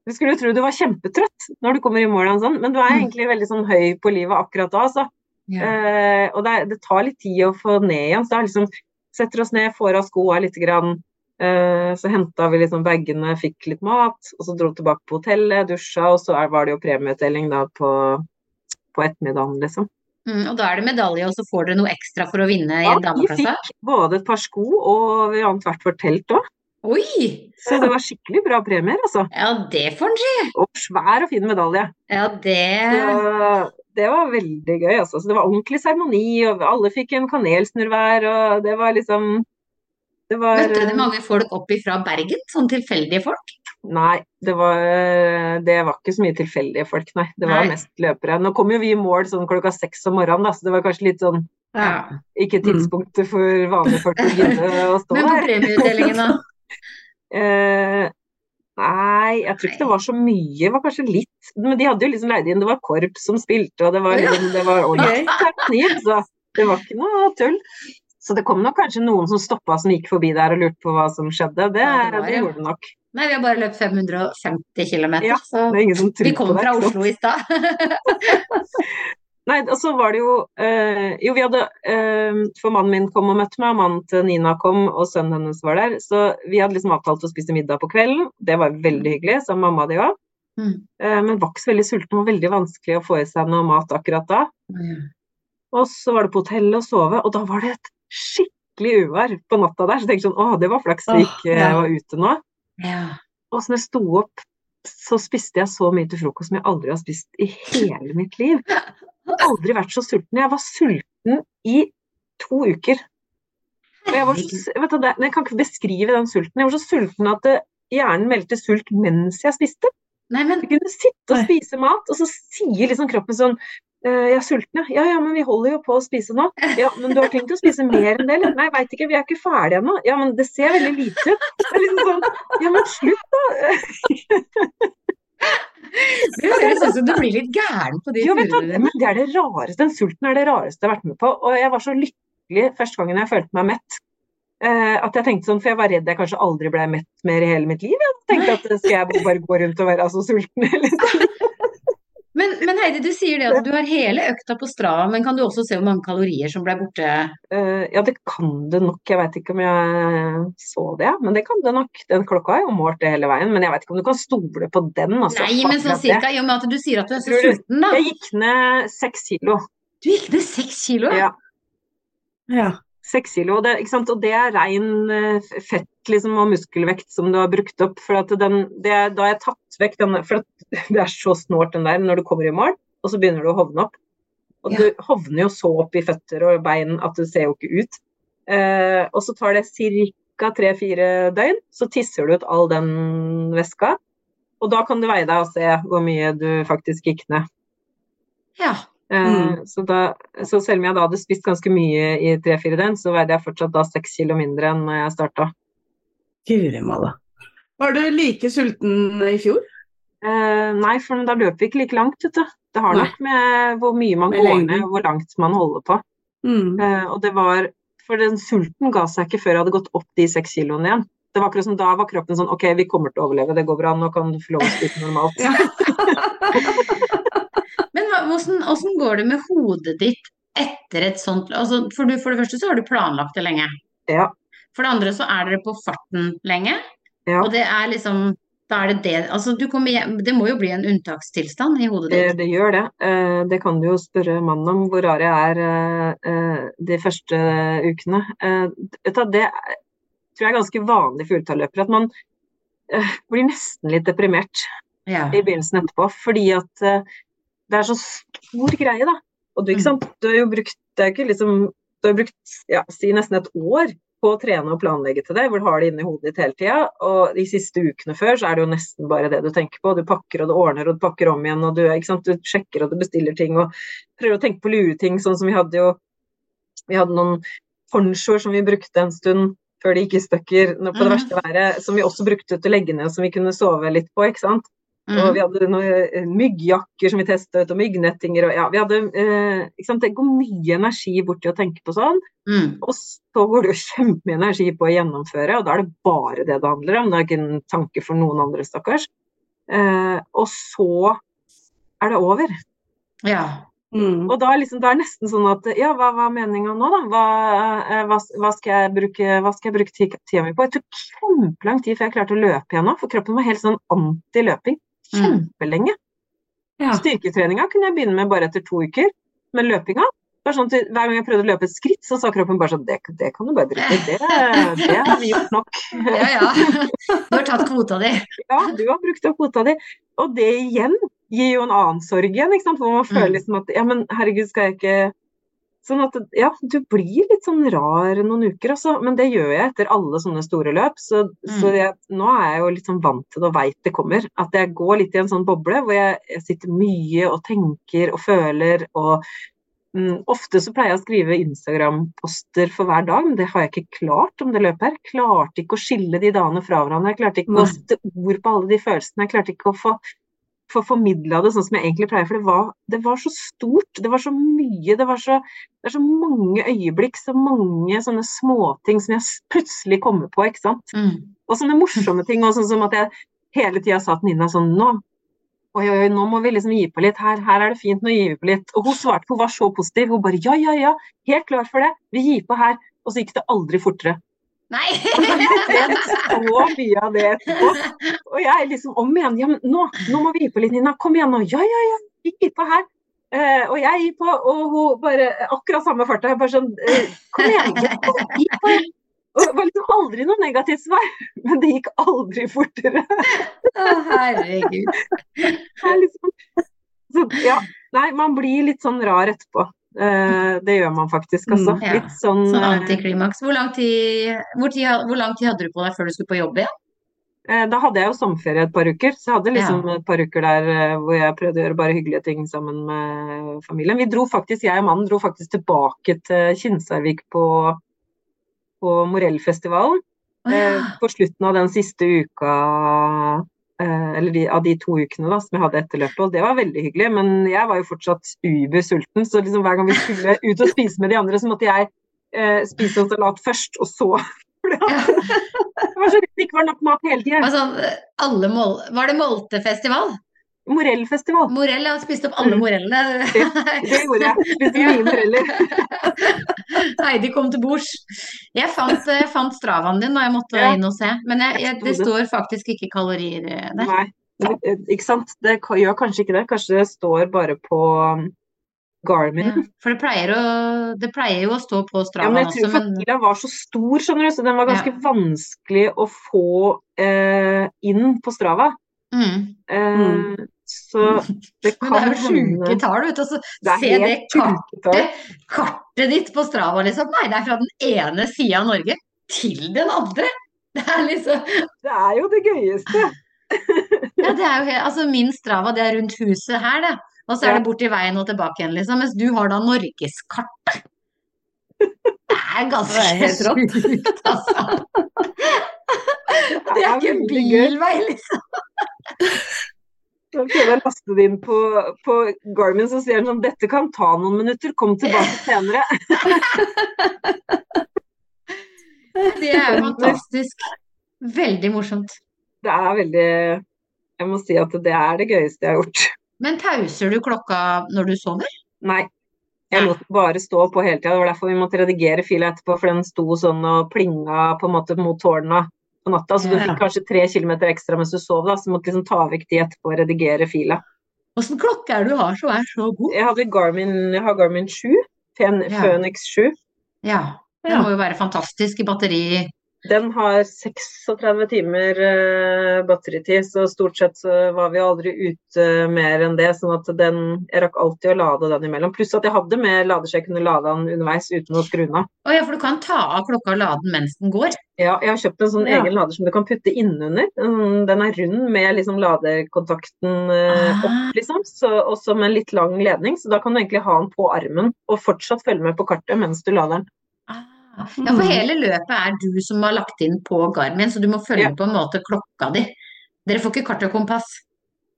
Du skulle jo tro du var kjempetrøtt når du kommer i mål, og sånn, men du er Mm. egentlig veldig sånn høy på livet akkurat da. Altså. Ja. Eh, og det, det tar litt tid å få ned igjen. Så da liksom setter oss ned, får av skoa litt. Grann. Eh, så henta vi liksom bagene, fikk litt mat, og så dro tilbake på hotellet, dusja, og så er, var det jo premieutdeling da på, på ettermiddagen, liksom. Mm, og da er det medalje, og så får dere noe ekstra for å vinne i Ja, vi fikk både et par sko, og vi vant hvert vårt telt òg. Oi! Så det var skikkelig bra premier, altså. Ja, det får en si. Og svær og fin medalje. Ja, det Så det var veldig gøy, altså. Så det var ordentlig seremoni, og alle fikk en kanelsnurr hver, og det var liksom det var, Møtte dere mange folk opp ifra Bergen? Sånn tilfeldige folk? Nei, det var, det var ikke så mye tilfeldige folk, nei. Det var Nei. mest løpere. Nå kom jo vi i mål sånn klokka seks om morgenen, da, så det var kanskje litt sånn Ja. ikke Mm. tidspunktet for vanlige folk å gidde å stå Men på premieutdelingen, da? Eh, nei, jeg tror ikke det var så mye. Det var kanskje litt. Men de hadde jo liksom leid inn, det var korps som spilte, og det var, liksom, det var ordentlig så det var ikke noe tull. Så det kom nok kanskje noen som stoppa som gikk forbi der og lurte på hva som skjedde. Det, Ja, det det, var det gjorde det nok. Nei, vi har bare løpt 550 km, Ja, så vi kom fra ikke? Oslo i stad. Nei, og så var det jo eh, Jo, vi hadde eh, For mannen min kom og møtte meg, og mannen til Nina kom, og sønnen hennes var der. Så vi hadde liksom avtalt å spise middag på kvelden. Det var veldig hyggelig, som mamma og de òg. Mm. Men var ikke så veldig sulten, og veldig vanskelig å få i seg noe mat akkurat da. Og så var det på hotellet å sove, og da var det et skikkelig uvær på natta der. Så jeg tenkte sånn, å, det var flaks vi ikke oh, ja. var ute nå. Ja. Og så når jeg sto opp, så spiste jeg så mye til frokost som jeg aldri har spist i hele mitt liv. Jeg har aldri vært så sulten. Jeg var sulten i to uker. Og jeg, var så, vet du, jeg kan ikke beskrive den sulten. Jeg var så sulten at hjernen meldte sult mens jeg spiste. Nei, men Jeg kunne sitte og spise mat, og så sier liksom kroppen sånn «Eh, jeg er sulten, ja. Ja ja, men vi holder jo på å spise nå. Ja, men du har tenkt å spise mer enn det, eller? Nei, veit ikke, vi er ikke ferdige ennå. Ja, men det ser veldig lite ut. Det er liksom sånn Ja, men slutt, da. det høres ut som du blir litt gæren på de Jo, turene dine. men det er det rareste. Den sulten er det rareste jeg har vært med på. Og jeg var så lykkelig første gangen jeg følte meg mett. Uh, at jeg tenkte sånn, For jeg var redd jeg kanskje aldri ble mett mer i hele mitt liv. Jeg tenkte at eh, skal jeg bare gå rundt og være så sulten hele tiden? Men, men Heidi, du sier det at du har hele økta på Strava, men kan du også se hvor mange kalorier som ble borte? Uh, ja, det kan det nok. Jeg veit ikke om jeg så det, men det kan det nok. Den klokka har jo målt det hele veien, men jeg veit ikke om du kan stole på den. Altså, Nei, men sånn cirka, i og med at du sier at du er så sulten, da. Jeg gikk ned seks kilo. Du gikk ned seks kilo? Ja. Ja. Seks kilo, og det, og det er rein eh, fett liksom, og muskelvekt som du har brukt opp. For den, det, da har jeg tatt vekk den For det er så snålt den der når du kommer i mål, og så begynner du å hovne opp. Og Ja. du hovner jo så opp i føtter og bein at du ser jo ikke ut. Eh, og så tar det ca. tre-fire døgn, så tisser du ut all den væska. Og da kan du veie deg og se hvor mye du faktisk gikk ned. Ja. Eh, Mm. så, da, så selv om jeg da hadde spist ganske mye i tre-fire døgn, så veide jeg fortsatt da seks kilo mindre enn når jeg starta. Guri malla. Var du like sulten i fjor? Eh, nei, for da løper vi ikke like langt, vet du. Det har nok med hvor mye man Med går ned, hvor langt man holder på. Mm. Eh, og det var For den sulten ga seg ikke før jeg hadde gått opp de seks kiloene igjen. Det var akkurat som Da var kroppen sånn OK, vi kommer til å overleve, det går bra, nå kan du få lov å spise normalt. Men hvordan, hvordan går det med hodet ditt etter et sånt altså, for, du, for det første så har du planlagt det lenge. Ja. For det andre så er dere på farten lenge. Ja. Og det er liksom Da er det det Altså, du kommer hjem Det må jo bli en unntakstilstand i hodet ditt. det gjør det. Eh, det kan du jo spørre mannen om, hvor rar jeg er eh, eh, de første ukene. Eh, det tror jeg er ganske vanlig for ultraløpere, at man eh, blir nesten litt deprimert Ja. i begynnelsen etterpå. Fordi at eh, det er så stor greie, da. Og du, ikke Mm. sant? du har jo brukt det er ikke liksom, du har brukt ja, si nesten et år på å trene og planlegge til det, hvor du har det inni hodet ditt hele tida. Og de siste ukene før så er det jo nesten bare det du tenker på. Du pakker og du ordner og du pakker om igjen, og du, ikke sant? du sjekker og du bestiller ting og prøver å tenke på lure ting, sånn som vi hadde jo Vi hadde noen ponchoer som vi brukte en stund før de gikk i stykker på det Mhm. verste været, som vi også brukte til å legge ned, som vi kunne sove litt på, ikke sant. Og Mm. vi hadde noen eh, myggjakker som vi testet, og myggnettinger og ja, vi hadde eh, ikke sant? Det går mye energi bort til å tenke på sånn, Mm. og så går det jo kjempemye energi på å gjennomføre, og da er det bare det det handler om. Det er ikke en tanke for noen andre, stakkars. Eh, og så er det over. Ja. Mm. Og da er, liksom, det er nesten sånn at ja, hva hva er meninga nå, da? Hva, eh, hva, hva, skal jeg bruke, hva skal jeg bruke ti- tida mi på? Jeg tok kjempelang tid før jeg klarte å løpe igjen nå, for kroppen var helt sånn anti-løping. Mm. Kjempelenge. Ja. Styrketreninga kunne jeg begynne med bare etter to uker, men løpinga sånn Hver gang jeg prøvde å løpe et skritt, så sa kroppen bare sånn Det, det kan du bare drite. Det, det har vi gjort nok. ja, ja. Du har tatt kvota di. Ja, du har brukt opp kvota di. Og det igjen gir jo en annen sorg igjen, ikke sant? hvor man føler Mm. liksom at ja, men herregud, skal jeg ikke Sånn at ja, du blir litt sånn rar noen uker, altså. Men det gjør jeg etter alle sånne store løp. Så, så Mm. jeg, nå er jeg jo litt sånn vant til det og veit det kommer. At jeg går litt i en sånn boble hvor jeg, jeg sitter mye og tenker og føler og mm, Ofte så pleier jeg å skrive Instagram-poster for hver dag, men det har jeg ikke klart om det løpet her. Klarte ikke å skille de dagene fra hverandre. Jeg klarte ikke Nei. å sette ord på alle de følelsene. Jeg klarte ikke å få få formidla det sånn som jeg egentlig pleier, for det var, det var så stort. Det var så mye. Det, var så, det er så mange øyeblikk, så mange sånne småting som jeg plutselig kommer på, ikke sant. Mm. Og sånne morsomme ting, og sånn som at jeg hele tida sa til Nina sånn nå, oi, oi, oi, nå må vi liksom gi på litt, her, her er det fint, nå gir vi på litt. Og hun svarte, hun var så positiv, hun bare ja, ja, ja, helt klar for det, vi gir på her. Og så gikk det aldri fortere. Nei! Så mye av det etterpå. Og jeg liksom om igjen, ja, men nå, nå må vi gi på litt, Nina, kom igjen nå, ja, ja, ja, vi gir på her. Uh, og jeg gir på, og hun bare akkurat samme farta, bare sånn, uh, kom igjen, gi på. Og det var liksom aldri noe negativt svar, men det gikk aldri fortere. Å, herregud. Er liksom, så, ja, nei, man blir litt sånn rar etterpå. Eh, det gjør man faktisk, altså. Mm, ja. Litt sånn Sånn eh, antiklimaks. Hvor lang tid, hvor, tid, hvor lang tid hadde du på deg før du skulle på jobb igjen? Eh, Da hadde jeg jo sommerferie et par uker, så jeg hadde liksom et par uker der hvor jeg prøvde å gjøre bare hyggelige ting sammen med familien. Vi dro faktisk, jeg og mannen dro faktisk tilbake til Kinsarvik på, på Morellfestivalen. Oh, ja. På slutten av den siste uka, eller de, av de to ukene da, som jeg hadde etter løpet, og det var veldig hyggelig. Men jeg var jo fortsatt ubersulten, så liksom hver gang vi skulle ut og spise med de andre, så måtte jeg eh, spise en salat først, og så det var så det ikke var nok mat hele tida. Altså. Var det Moltefestival? Morellfestival. Morell, jeg har spist opp alle Mm. morellene. Det gjorde jeg. Spiste mye moreller. Heidi kom til bords. Jeg fant, jeg fant stravaen din da jeg måtte Ja. inn og se, men jeg, jeg, det står faktisk ikke kalorier eh, der. Nei, eh, ikke sant. Det gjør kanskje ikke det. Kanskje det står bare på um, Garmin. Ja, for det pleier, å, det pleier jo å stå på Ja, men jeg tror også, men fila var så stor, skjønner du, så den var ganske vanskelig å få eh, inn på Strava. mm. Eh, Mm. Så det kan hende det er jo sjuke tall, vet du. Altså, Det er se det kartet, kartet ditt på Strava, liksom. Nei, det er fra den ene sida av Norge til den andre. Det er liksom Det er jo det gøyeste. Ja, det er jo helt Altså, min Strava, det er rundt huset her, det. Og så er det borti veien og tilbake igjen, liksom. Mens du har da norgeskartet. Det er ganske helt rått. altså. Det er ikke bilvei, liksom. Så prøvde jeg å laste det inn på, på Garmin, så sier han sånn Dette kan ta noen minutter, kom tilbake senere. Det er jo fantastisk. Veldig morsomt. Det er veldig Jeg må si at det er det gøyeste jeg har gjort. Men tauser du klokka når du sover? Nei. Jeg lot bare stå på hele tida. Det var derfor vi måtte redigere fila etterpå, for den sto sånn og plinga på en måte mot tårna på natta. Så du fikk kanskje tre kilometer ekstra mens du sov, da, så du måtte liksom ta vekk de etterpå og redigere fila. Åssen klokke er det du har som er så god? Jeg hadde Garmin, jeg har Garmin 7. Fen- Phoenix 7. Ja. ja. Det må jo være fantastisk i batteri. Den har 36 timer uh, batteritid, så stort sett så var vi aldri ute mer enn det. sånn at den, Jeg rakk alltid å lade den imellom. Pluss at jeg hadde med lader så jeg kunne lade den underveis uten å skru den av. Oh, ja, for du kan ta av klokka og lade den mens den går. Ja, jeg har kjøpt en sånn Ja. egen lader som du kan putte innunder. Den den er rund med liksom ladekontakten Ah. opp, liksom. Så, også med en litt lang ledning, så da kan du egentlig ha den på armen og fortsatt følge med på kartet mens du lader den. Ja, for Mm. hele løpet er du som har lagt inn på Garmin, så du må følge Ja. på en måte klokka di. Dere får ikke kart og kompass.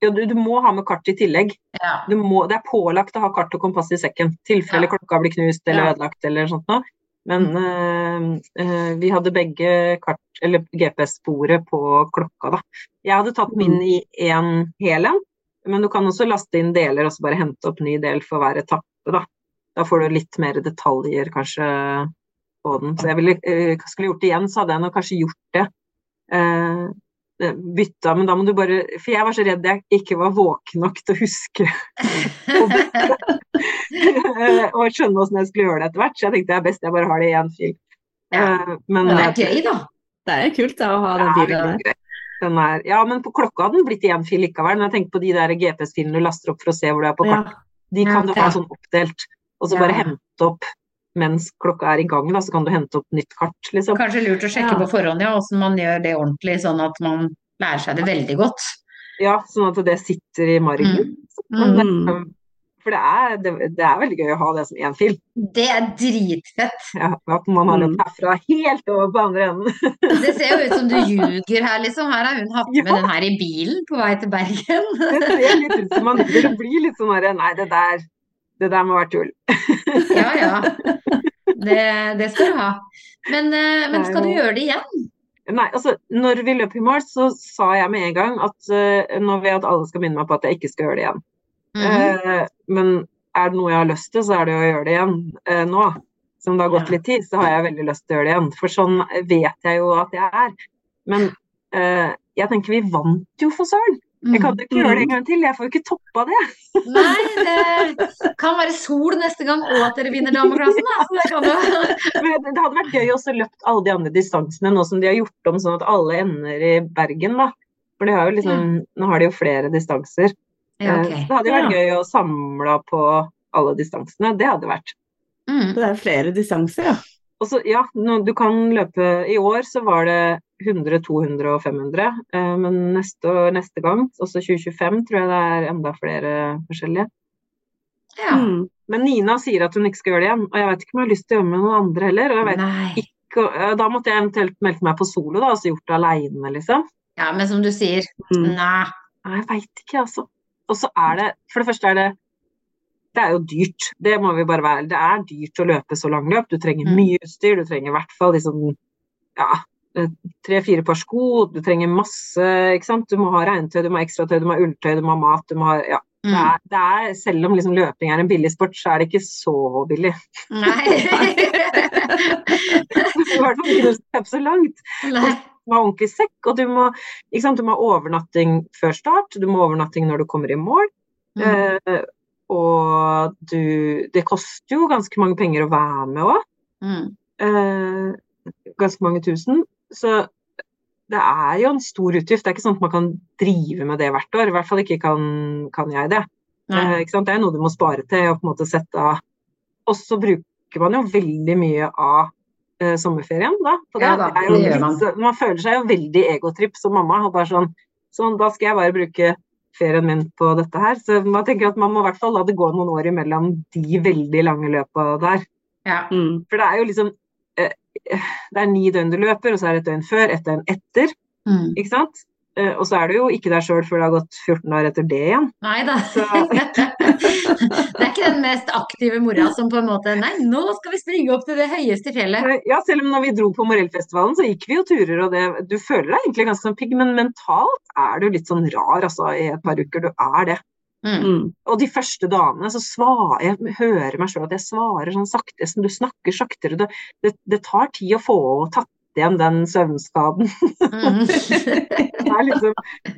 Ja, du, du må ha med kart i tillegg. Ja. Du må, det er pålagt å ha kart og kompass i sekken, tilfelle Ja. klokka blir knust eller ødelagt eller sånt noe. Men eh, eh, vi hadde begge kart, eller GPS-sporet på klokka, da. Jeg hadde tatt min i én hel en, men du kan også laste inn deler og så bare hente opp ny del for hver etappe, da. Da får du litt mer detaljer kanskje på den. Så jeg ville, eh, skulle gjort det igjen, så hadde jeg nok kanskje gjort det. Eh, eh, bytta, men da må du bare For jeg var så redd jeg ikke var våken nok til å huske å bytte. og skjønne åssen jeg skulle gjøre det etter hvert. Så jeg tenkte det er best jeg bare har det i én fil. Eh, men Det er gøy, da. Det er kult da, å ha den Ja, der. er, ja, men på klokka hadde den blitt én fil likevel. Når jeg tenker på de der GPS-filene du laster opp for å se hvor du er på kart, Ja. de kan Ja, du ha sånn oppdelt. Og så bare hente opp mens klokka er i gang, da, så kan du hente opp nytt kart, liksom. Kanskje lurt å sjekke Ja. på forhånd, ja, åssen man gjør det ordentlig, sånn at man lærer seg det veldig godt. Ja, sånn at det sitter i margen. Mm. Mm. For det er, det, det er veldig gøy å ha det som én fil. Det er dritfett. Ja, at man har den løpt herfra helt over på andre enden. Det ser jo ut som du ljuger her, liksom. Her har hun hatt Ja. med den her i bilen på vei til Bergen. Det ser litt ut som man blir litt sånn herre Nei, det der, det der må være tull. Ja, ja. Det, det skal du ha. Men, eh, men skal du gjøre det igjen? Nei, altså, når vi løp i mål, så sa jeg med en gang at uh, nå vil jeg at alle skal minne meg på at jeg ikke skal gjøre det igjen. Mm -hmm. uh, men er det noe jeg har lyst til, så er det å gjøre det igjen uh, nå. Som det har gått Ja. litt tid, så har jeg veldig lyst til å gjøre det igjen. For sånn vet jeg jo at jeg er. Men jeg tenker vi vant jo for søren. Jeg kan jo ikke gjøre det en gang til. Jeg får jo ikke toppa det. Nei, det kan være sol neste gang, og at dere vinner dameklassen, da. Så det kan jo Men det hadde vært gøy også løpt alle de andre distansene nå som de har gjort om sånn at alle ender i Bergen, da. For de har jo liksom, nå har de jo flere distanser. Ja, okay. det hadde jo vært gøy å samle på alle distansene. Det hadde vært. Mm. Det er flere distanser, ja. Så, ja, du kan løpe I år så var det 100, 200 og 500. eh, Men neste, neste gang, også 2025, tror jeg det er enda flere forskjellige. Ja. Mm. Men Nina sier at hun ikke skal gjøre det igjen. Og jeg vet ikke om jeg har lyst til å gjøre det med noen andre heller. Og jeg vet ikke, da måtte jeg eventuelt meldt meg på solo, da, altså gjort det aleine, liksom. Ja, men som du sier, Mm. nei. Nei, jeg veit ikke, altså. Og så er det For det første er det Det er jo dyrt. Det må vi bare være. Det er dyrt å løpe så lang løp. Du trenger Mm. mye utstyr. Du trenger i hvert fall liksom ja, tre-fire par sko. Du trenger masse, ikke sant. Du må ha regntøy, du må ha ekstratøy, du må ha ulltøy, du må ha mat, du må ha Ja. Det Mm. er, det er, selv om liksom løping er en billig sport, så er det ikke så billig. Nei. I hvert fall ikke når du skal så langt. Nei. Du må ha ordentlig sekk, og du må, ikke sant? du må ha overnatting før start. Du må ha overnatting når du kommer i mål. Mm. Eh, og du Det koster jo ganske mange penger å være med òg. Mm. Eh, ganske mange tusen. Så det er jo en stor utgift. Det er ikke sånn at man kan drive med det hvert år. I hvert fall ikke kan, kan jeg det. Eh, ikke sant? Det er noe du må spare til og på en måte sette av. Og så bruker man jo veldig mye av eh, sommerferien da, på det. Ja da, er jo det litt man. man føler seg jo veldig egotripp som mamma. og bare sånn, sånn, Da skal jeg bare bruke ferien min på dette her. Så man tenker at man må i hvert fall la det gå noen år imellom de veldig lange løpa der. Ja. Mm. For det er jo liksom det er ni døgn du løper, og så er det et døgn før, et døgn etter. Mm. Ikke sant? Eh, Og så er du jo ikke deg sjøl før det har gått 14 dager etter det igjen. Nei da. Det er ikke den mest aktive mora som på en måte Nei, nå skal vi springe opp til det høyeste fjellet. Ja, selv om når vi dro på Morellfestivalen, så gikk vi jo turer, og det Du føler deg egentlig ganske sånn pigg, men mentalt er du litt sånn rar, altså, i et par uker. Du er det. Mm. Mm. Og de første dagene så svarer jeg hører meg sjøl at jeg svarer sånn sakte, som du snakker saktere. Det, det, det tar tid å få tatt igjen den søvnskaden. Mm. Liksom,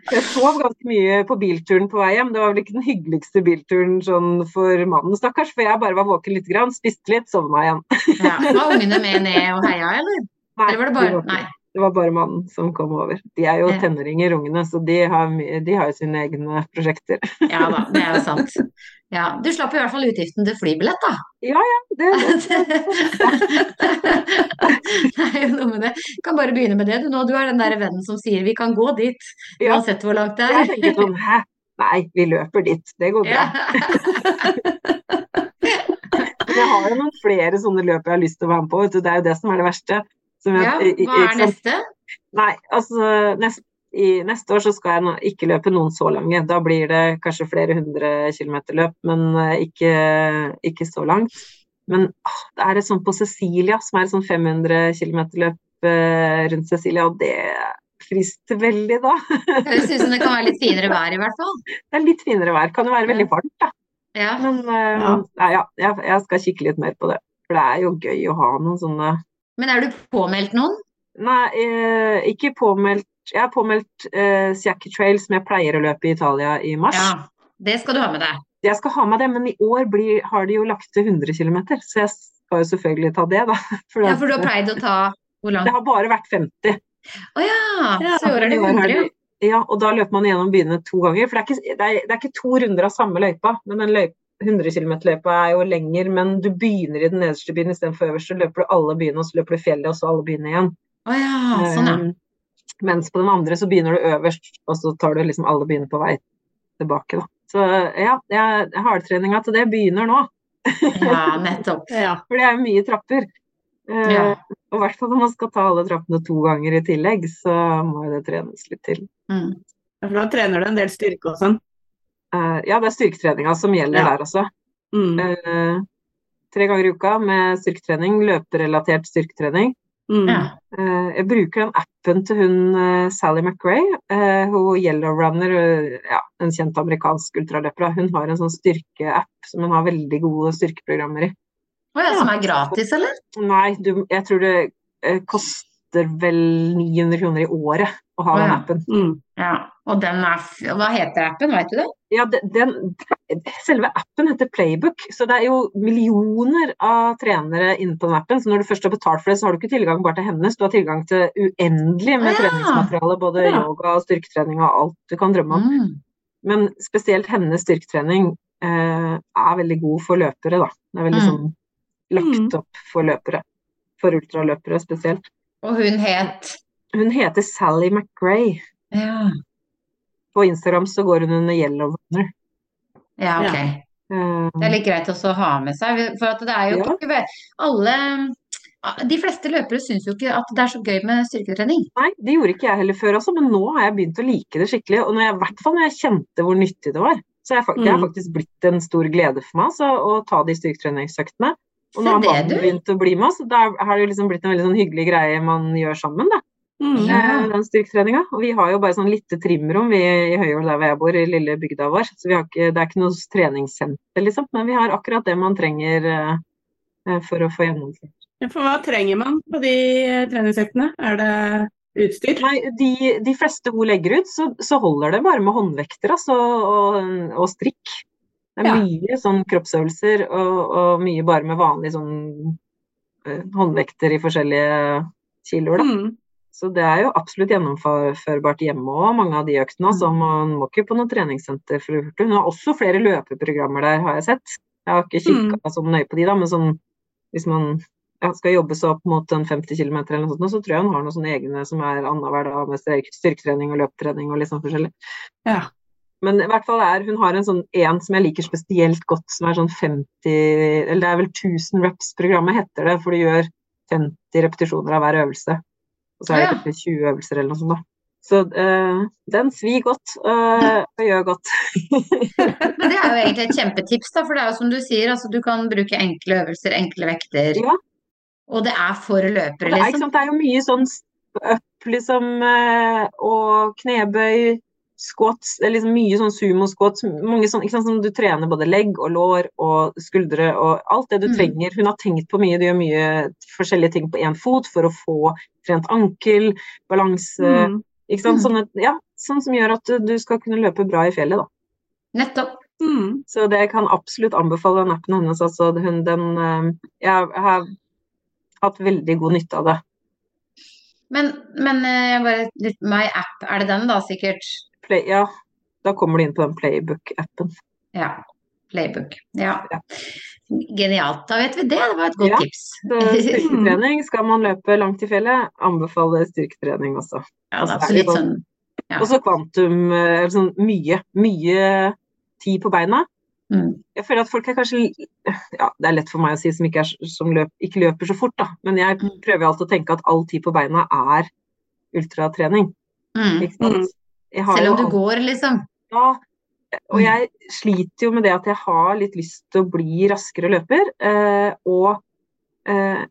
jeg sov ganske mye på bilturen på vei hjem. Det var vel ikke den hyggeligste bilturen sånn for mannen, stakkars. For jeg bare var våken litt, grann, spiste litt, sovna igjen. Ja. Var ungene med ned og heia, eller? Nei, Eller var det bare Nei. Det. Var bare mannen som kom over. De er jo Ja. tenåringer, ungene, så de har, de har jo sine egne prosjekter. Ja da, det er jo sant. Ja, du slapp i hvert fall utgiften til flybillett, da. Det, det, Det er jo noe med det. Du kan bare begynne med det du nå. Du er den der vennen som sier vi kan gå dit, Ja. uansett hvor langt det jeg er. tenker sånn Hæ? Nei, vi løper dit. Det går bra. Ja. Jeg har jo noen flere sånne løp jeg har lyst til å være med på. Vet du. Det er jo det som er det verste. Som jeg, Ja, hva er neste? Nei, altså nest, i neste år så skal jeg nå ikke løpe noen så lange. Da blir det kanskje flere hundre kilometer løp, men eh, ikke, ikke så langt. Men åh, det er et sånt på Cecilia, som er et sånn 500 km løp eh, rundt Cecilia, og det frister veldig da. Det høres ut som det kan være litt finere vær, i hvert fall. Det er litt finere vær. Kan jo være veldig varmt, da. Ja. Men eh, Ja. nei, ja, jeg, jeg skal kikke litt mer på det. For det er jo gøy å ha noen sånne Men er du påmeldt noen? Nei, eh, ikke påmeldt. Jeg har påmeldt eh, Siaki Trail, som jeg pleier å løpe i Italia i mars. Ja, det skal du ha med deg. Jeg skal ha med det, men i år blir, har de jo lagt til 100 km, så jeg skal jo selvfølgelig ta det, da. For Ja, for du har pleid å ta hvor langt? det har bare vært 50. Å ja, Ja, så i år er det I 100. de- Ja, og da løper man gjennom byene to ganger. For det er ikke, det er, det er ikke to runder av samme løypa, men den løypa 100 km-løpet er jo lenger, men du begynner i den nederste byen istedenfor øverst. Så løper du alle byene, og så løper du fjellet, og så alle byene igjen. Oh ja, sånn ja. Eh, Mens på den andre så begynner du øverst, og så tar du liksom alle byene på vei tilbake, da. Så ja, hardtreninga til det begynner nå. Ja, nettopp. Ja. For det er mye trapper. Uh, Ja. Og i hvert fall når man skal ta alle trappene to ganger i tillegg, så må jo det trenes litt til. Mm. For da trener du en del styrke og sånn. Eh, ja, det er styrketreninga som gjelder Ja. der også. Mm. Eh, tre ganger i uka med styrketrening, løperelatert styrketrening. Mm. Ja. Eh, jeg bruker den appen til hun Sally McRae, eh, hun Yellow Runner, eh, ja, en kjent amerikansk ultraløper. Hun har en sånn styrkeapp som hun har veldig gode styrkeprogrammer i. Oh, ja, som er gratis, eller? Nei, du, jeg tror det koster vel 900 kroner i året å ha den ja. appen. Mm. Ja. Og den er f Hva heter appen, veit du det? Ja, den, den, selve appen heter Playbook, så det er jo millioner av trenere inne på den appen. Så når du først har betalt for det, så har du ikke tilgang bare til hennes, du har tilgang til uendelig med Ah, ja. treningsmateriale. Både Ja. yoga og styrketrening og alt du kan drømme om. Mm. Men spesielt hennes styrketrening eh, er veldig god for løpere, da. Det er veldig Mm. sånn lagt Mm. opp for løpere. For ultraløpere spesielt. Og hun het Hun heter Sally McRae. Ja, På Instagram så går hun under Yellow Runner. ja ok. Ja. Det er litt greit også å ha med seg, for at det er jo Ja. ikke alle De fleste løpere syns jo ikke at det er så gøy med styrketrening. Nei, det gjorde ikke jeg heller før også, men nå har jeg begynt å like det skikkelig. Og i hvert fall når jeg kjente hvor nyttig det var. Så jeg, det har Mm. faktisk blitt en stor glede for meg altså, å ta de styrketreningsøktene. Og nå har mannen begynt å bli med, så da har det liksom blitt en veldig sånn hyggelig greie man gjør sammen. da. Mm. Ja. eh, den styrketreninga. Og vi har jo bare sånn lite trimrom vi, i Høyål der hvor jeg bor, i lille bygda vår. Så vi har ikke, det er ikke noe treningssenter, liksom. Men vi har akkurat det man trenger eh, eh, for å få gjennomført. Ja, For hva trenger man på de treningssettene? treningsøktene? Er det utstyr? Nei, de, de fleste hun legger ut, så, så holder det bare med håndvekter altså, og, og strikk. Det er Ja. mye sånn kroppsøvelser og, og mye bare med vanlige sånn eh, håndvekter i forskjellige kiloer, da. Mm. Så det er jo absolutt gjennomførbart hjemme òg, mange av de øktene. Mm. man må ikke på noe treningssenter for å. Hun har også flere løpeprogrammer der, har jeg sett. Jeg har ikke kikka Mm. sånn nøye på de, da, men sånn hvis man ja, skal jobbe seg opp mot en 50 km eller noe sånt, så tror jeg hun har noen sånne egne som er annenhver dag med styrketrening og løpetrening og litt sånn forskjellig. Ja. Men i hvert fall er hun har en sånn en som jeg liker spesielt godt, som er sånn 50 Eller det er vel 1000 reps-programmet heter det, for du gjør 50 repetisjoner av hver øvelse. Og så er det kanskje 20 øvelser eller noe sånt, da. Så uh, den svir godt uh, og gjør godt. Men det er jo egentlig et kjempetips, da, for det er jo som du sier, altså du kan bruke enkle øvelser, enkle vekter. Ja. Og det er for løpere, liksom. det, er, liksom. det er jo mye sånn up, liksom, eh, og knebøy, squats, det er liksom mye sånn sumo-squats. Mange sånn, ikke sant, sånn, du trener både legg og lår og skuldre og alt det du Mm. trenger. Hun har tenkt på mye, du gjør mye forskjellige ting på én fot for å få trent ankel, balanse, Mm. ikke sant. Mm. Sånne, ja, sånn som gjør at du, du skal kunne løpe bra i fjellet, da. Nettopp. Mm. Så det kan absolutt anbefale den appen hennes. Altså, hun, den, eh, jeg har hatt veldig god nytte av det. Men, men eh, bare My App, er det den da, sikkert? Play, ja, da kommer du inn på den Playbook-appen. Ja. Playbook. Ja. Ja. Genialt. Da vet vi det. Det var et godt Ja. tips. Styrketrening, skal man løpe langt i fjellet, anbefaler styrketrening også. Ja, det er Altså, litt sånn Ja. Og så kvantum, eller sånn mye, mye tid på beina. mm. Jeg føler at folk er kanskje Ja, det er lett for meg å si som ikke, er, som løp, ikke løper så fort, da. Men jeg Mm. prøver alltid å tenke at all tid på beina er ultratrening. Mm. Ikke sant? Mm. Selv om du går, liksom. Ja, og Mm. jeg sliter jo med det at jeg har litt lyst til å bli raskere løper, eh, og eh,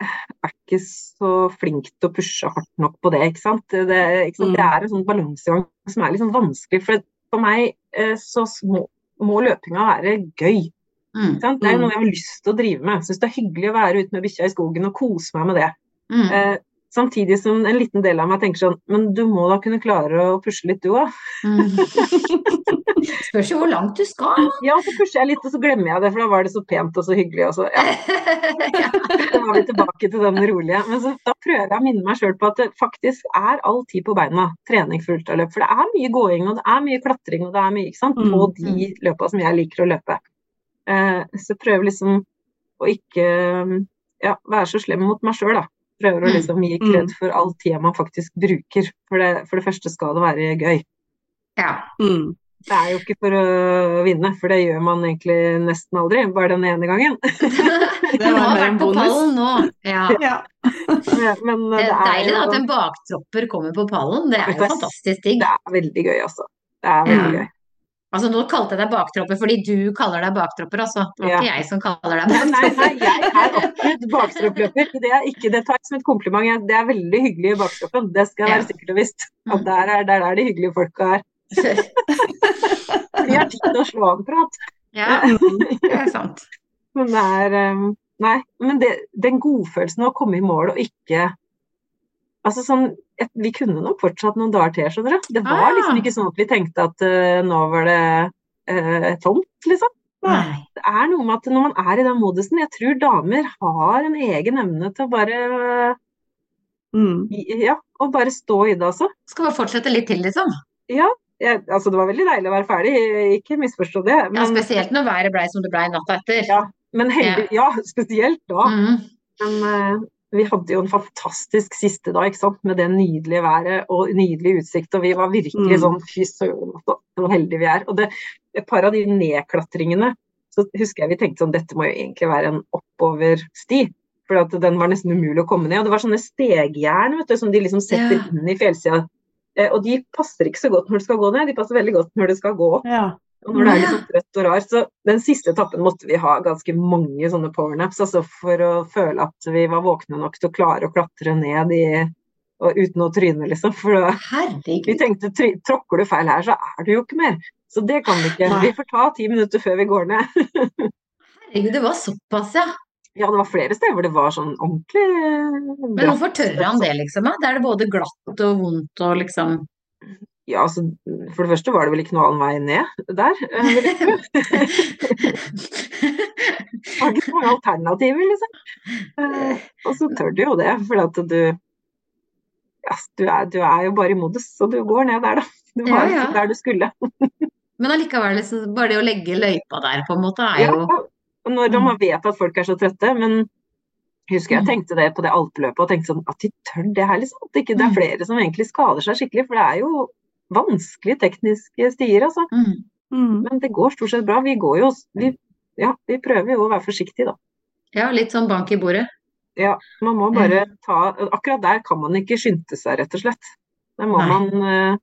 er ikke så flink til å pushe hardt nok på det, ikke sant. Det, ikke sant? Mm. det er en sånn balansegang som er litt sånn vanskelig, for for meg eh, så må, må løpinga være gøy. Mm. Sant? Det er Mm. noe jeg har lyst til å drive med. Syns det er hyggelig å være ute med bikkja i skogen og kose meg med det. Mm. Eh, samtidig som en liten del av meg tenker sånn, men du må da kunne klare å pushe litt du òg. Mm. Spørs jo hvor langt du skal. Ja, så pusher jeg litt, og så glemmer jeg det, for da var det så pent og så hyggelig. Og så, ja, Da var vi tilbake til den rolige. Men så, da prøver jeg å minne meg sjøl på at det faktisk er all tid på beina trening for ultraløp. For det er mye gåing, og det er mye klatring, og det er mye ikke sant, på Mm. de løpa som jeg liker å løpe. Eh, så jeg prøver liksom å ikke ja, være så slem mot meg sjøl, da. Prøver å Mm. liksom gi kred for all tida man faktisk bruker. For det, for det første skal det være gøy. ja. Mm. Det er jo ikke for å vinne, for det gjør man egentlig nesten aldri, bare den ene gangen. Det var mer en bonus. nå. Ja. Ja. Men Det det er deilig da, jo at en baktropper kommer på pallen. Det er jo fantastisk digg. det er veldig gøy, altså. Det er veldig Ja. gøy. Altså, nå kalte jeg deg baktropper fordi du kaller deg baktropper, altså. Det var Ja. ikke jeg som kaller deg Nei, nei, nei, jeg er absolutt bakstroppløper. Det, er ikke, det tar jeg som et kompliment. Det er veldig hyggelig i baktroppen. Det skal jeg være sikkert og visst. At der er, der er de hyggelige folka her. Vi har tid til å slå av en prat. Ja, Mm. det er sant. Men det er um, Nei, men det, den godfølelsen av å komme i mål og ikke Altså sånn Vi kunne nok fortsatt noen dager til, skjønner du. Det var Ah. liksom ikke sånn at vi tenkte at uh, nå var det uh, tomt, liksom. Nei. Det er noe med at når man er i den modusen Jeg tror damer har en egen evne til å bare Mm. Ja, å bare stå i det, altså. Skal bare fortsette litt til, liksom. Ja, jeg, altså det var veldig deilig å være ferdig, ikke misforstå det. Ja, spesielt når været blei som det blei natta etter. Ja. men heldig, ja, spesielt da. Mm. Men eh, vi hadde jo en fantastisk siste dag, ikke sant? med det nydelige været og nydelig utsikt. Og vi var virkelig Mm. sånn fy søren, altså, så heldige vi er. Og det, et par av de nedklatringene, så husker jeg vi tenkte sånn dette må jo egentlig være en oppoversti. For at den var nesten umulig å komme ned. Og det var sånne stegjern vet du, som de liksom setter Ja. inn i fjellsida. Eh, og de passer ikke så godt når du skal gå ned, de passer veldig godt når du skal gå opp. Ja. Og når det er litt sånn trøtt og rar. Så den siste etappen måtte vi ha ganske mange sånne powernaps, altså for å føle at vi var våkne nok til å klare å klatre ned i uten å tryne, liksom. For da, vi tenkte tråkker du feil her, så er du jo ikke mer. Så det kan vi ikke. Vi får ta ti minutter før vi går ned. Herregud, det var såpass, ja. Ja, det var flere steder hvor det var sånn ordentlig bratt. Men hvorfor tør han det, liksom? da? Er det både glatt og vondt og liksom Ja, altså, for det første var det vel ikke noe annen vei ned der. eh, vil jeg tro. Det var ikke så mange alternativer, liksom. Eh, Og så tør du jo det, for at du ja, du er, du er jo bare i modus, så du går ned der, da. Du var Ja, ja. der du skulle. Men allikevel, liksom, bare det å legge løypa der, på en måte, er Ja, jo ja, når man vet at folk er så trøtte, men husker jeg Mm. tenkte det på det alpeløpet, og tenkte sånn at de tør det her, liksom. At ikke det Mm. er flere som egentlig skader seg skikkelig, for det er jo vanskelige tekniske stier, altså. mm. Mm. Men det går stort sett bra. Vi går jo vi, ja, vi prøver jo å være forsiktige, da. Ja, litt sånn bank i bordet. Ja, man må bare ta Akkurat der kan man ikke skynde seg, rett og slett. Der må Nei. man uh,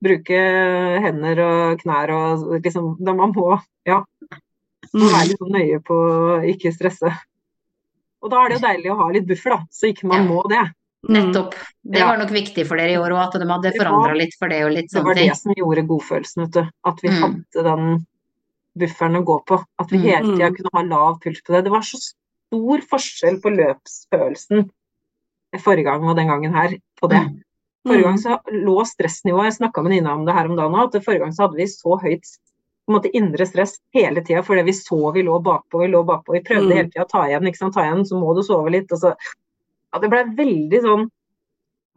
bruke hender og knær og liksom Da man må ja, må Mm. være litt sånn nøye på å ikke stresse. Og da er det jo deilig å ha litt buffer, da, så ikke man Ja. må det. Nettopp. Det var nok viktig for dere i år òg, at de hadde Det forandra litt for det og litt Det sånne var ting. det som gjorde godfølelsen, vet du. At vi Mm. hadde den bufferen å gå på. At vi Mm. hele tida kunne ha lav puls på det. Det var så stor forskjell på løpsfølelsen forrige gang og den gangen her på det. Mm. Forrige gang så lå stressnivået, jeg snakka med Nina om det her om dagen òg, at forrige gang så hadde vi så høyt på en måte indre stress hele tida fordi vi så vi lå bakpå, vi lå bakpå. Vi prøvde Mm. hele tida å ta igjen, ikke sant. Ta igjen, så må du sove litt. Og så Ja, det blei veldig sånn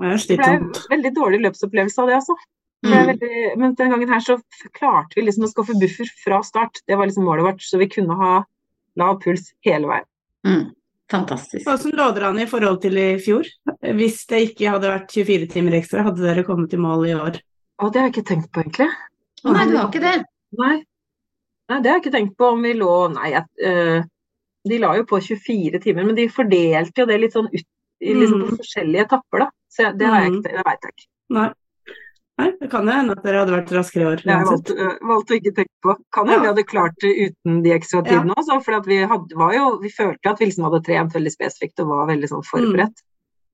Det ble blei veldig dårlig løpsopplevelse av det, altså. Det Mm. veldig, men den gangen her så klarte vi liksom å skaffe buffer fra start. Det var liksom målet vårt. Så vi kunne ha lav puls hele veien. Mm. Fantastisk. Hvordan lå dere an i forhold til i fjor? Hvis det ikke hadde vært 24 timer ekstra, hadde dere kommet i mål i år? Å, det har jeg ikke tenkt på, egentlig. Å nei, du har ikke det? Nei. Nei, det har jeg ikke tenkt på om vi lå Nei, jeg, øh, de la jo på 24 timer, men de fordelte jo det litt sånn ut i liksom, Mm. forskjellige etapper, da. Så jeg, det har jeg Mm. ikke, det veit jeg ikke. Nei. Nei, det kan jo hende at dere hadde vært raskere i år. Det har jeg uansett. valgt, å ikke tenke på. Kan hende vi hadde klart det uten de ekstra tidene òg. Ja. for vi, vi følte at vi liksom hadde trent veldig spesifikt og var veldig sånn forberedt.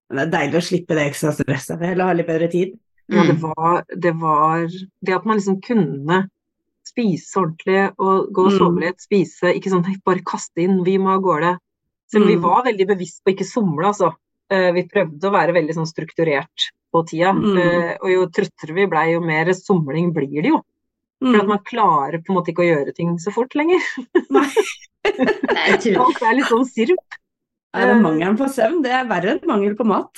Men det er deilig å slippe det ekstra stresset, eller ha litt bedre tid. Ja, det Mm. var, det var det at man liksom kunne spise ordentlig og gå og sove Mm. litt, spise, ikke sånn bare kaste inn, vi må av gårde. Så vi Mm. var veldig bevisst på ikke somle, altså. Eh, Vi prøvde å være veldig sånn strukturert på tida. Mm. Eh, Og jo trøttere vi blei, jo mer somling blir det jo. For at Mm. man klarer på en måte ikke å gjøre ting så fort lenger. Nei, Det er. Alt er litt sånn sirup. er det mangelen på søvn? Det er verre enn mangel på mat.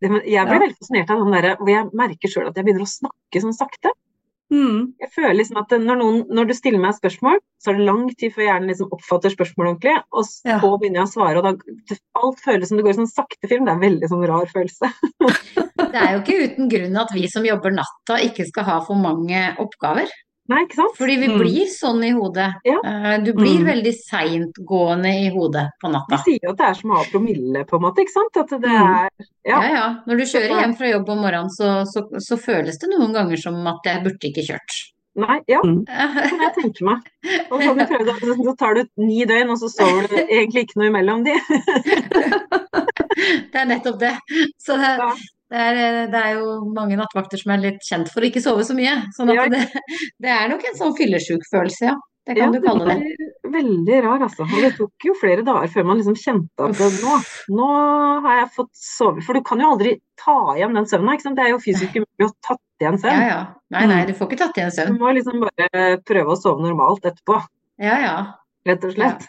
Det, men jeg blir Ja. veldig fascinert av den derre hvor jeg merker sjøl at jeg begynner å snakke sånn sakte. Mm. Jeg føler liksom at når, noen, når du stiller meg spørsmål, så er det lang tid før hjernen liksom oppfatter spørsmålet ordentlig, og så Ja. begynner jeg å svare, og da alt føles som det går i sånn sakte film. Det er en veldig sånn rar følelse. Det er jo ikke uten grunn at vi som jobber natta ikke skal ha for mange oppgaver. Nei, ikke sant? Fordi vi Mm. blir sånn i hodet. Ja. Eh, Du blir Mm. veldig seintgående i hodet på De natta. sier jo at det er som å ha promille, på en måte. ikke sant? At det Mm. er Ja, Ja. ja. Når du kjører hjem fra jobb om morgenen, så, så, så føles det noen ganger som at jeg burde ikke kjørt. Nei, ja, Mm. det kan jeg tenke meg. Og så, vi så tar du ni døgn, og så sover du egentlig ikke noe imellom de. Det er nettopp det. Så det. Det, er, det er jo mange nattvakter som er litt kjent for å ikke sove så mye. Sånn Ja. at det, det er nok en sånn fyllesjukfølelse, ja. Det kan Ja, du kalle det. Veldig rar, altså. Og det tok jo flere dager før man liksom kjente at det, nå, nå har jeg fått sove. For du kan jo aldri ta igjen den søvna, ikke sant. Det er jo fysisk umulig å tatt igjen Ja, søvn. ja. Nei, nei, du får ikke tatt igjen søvn. Du må liksom bare prøve å sove normalt etterpå, Ja, ja. rett og slett.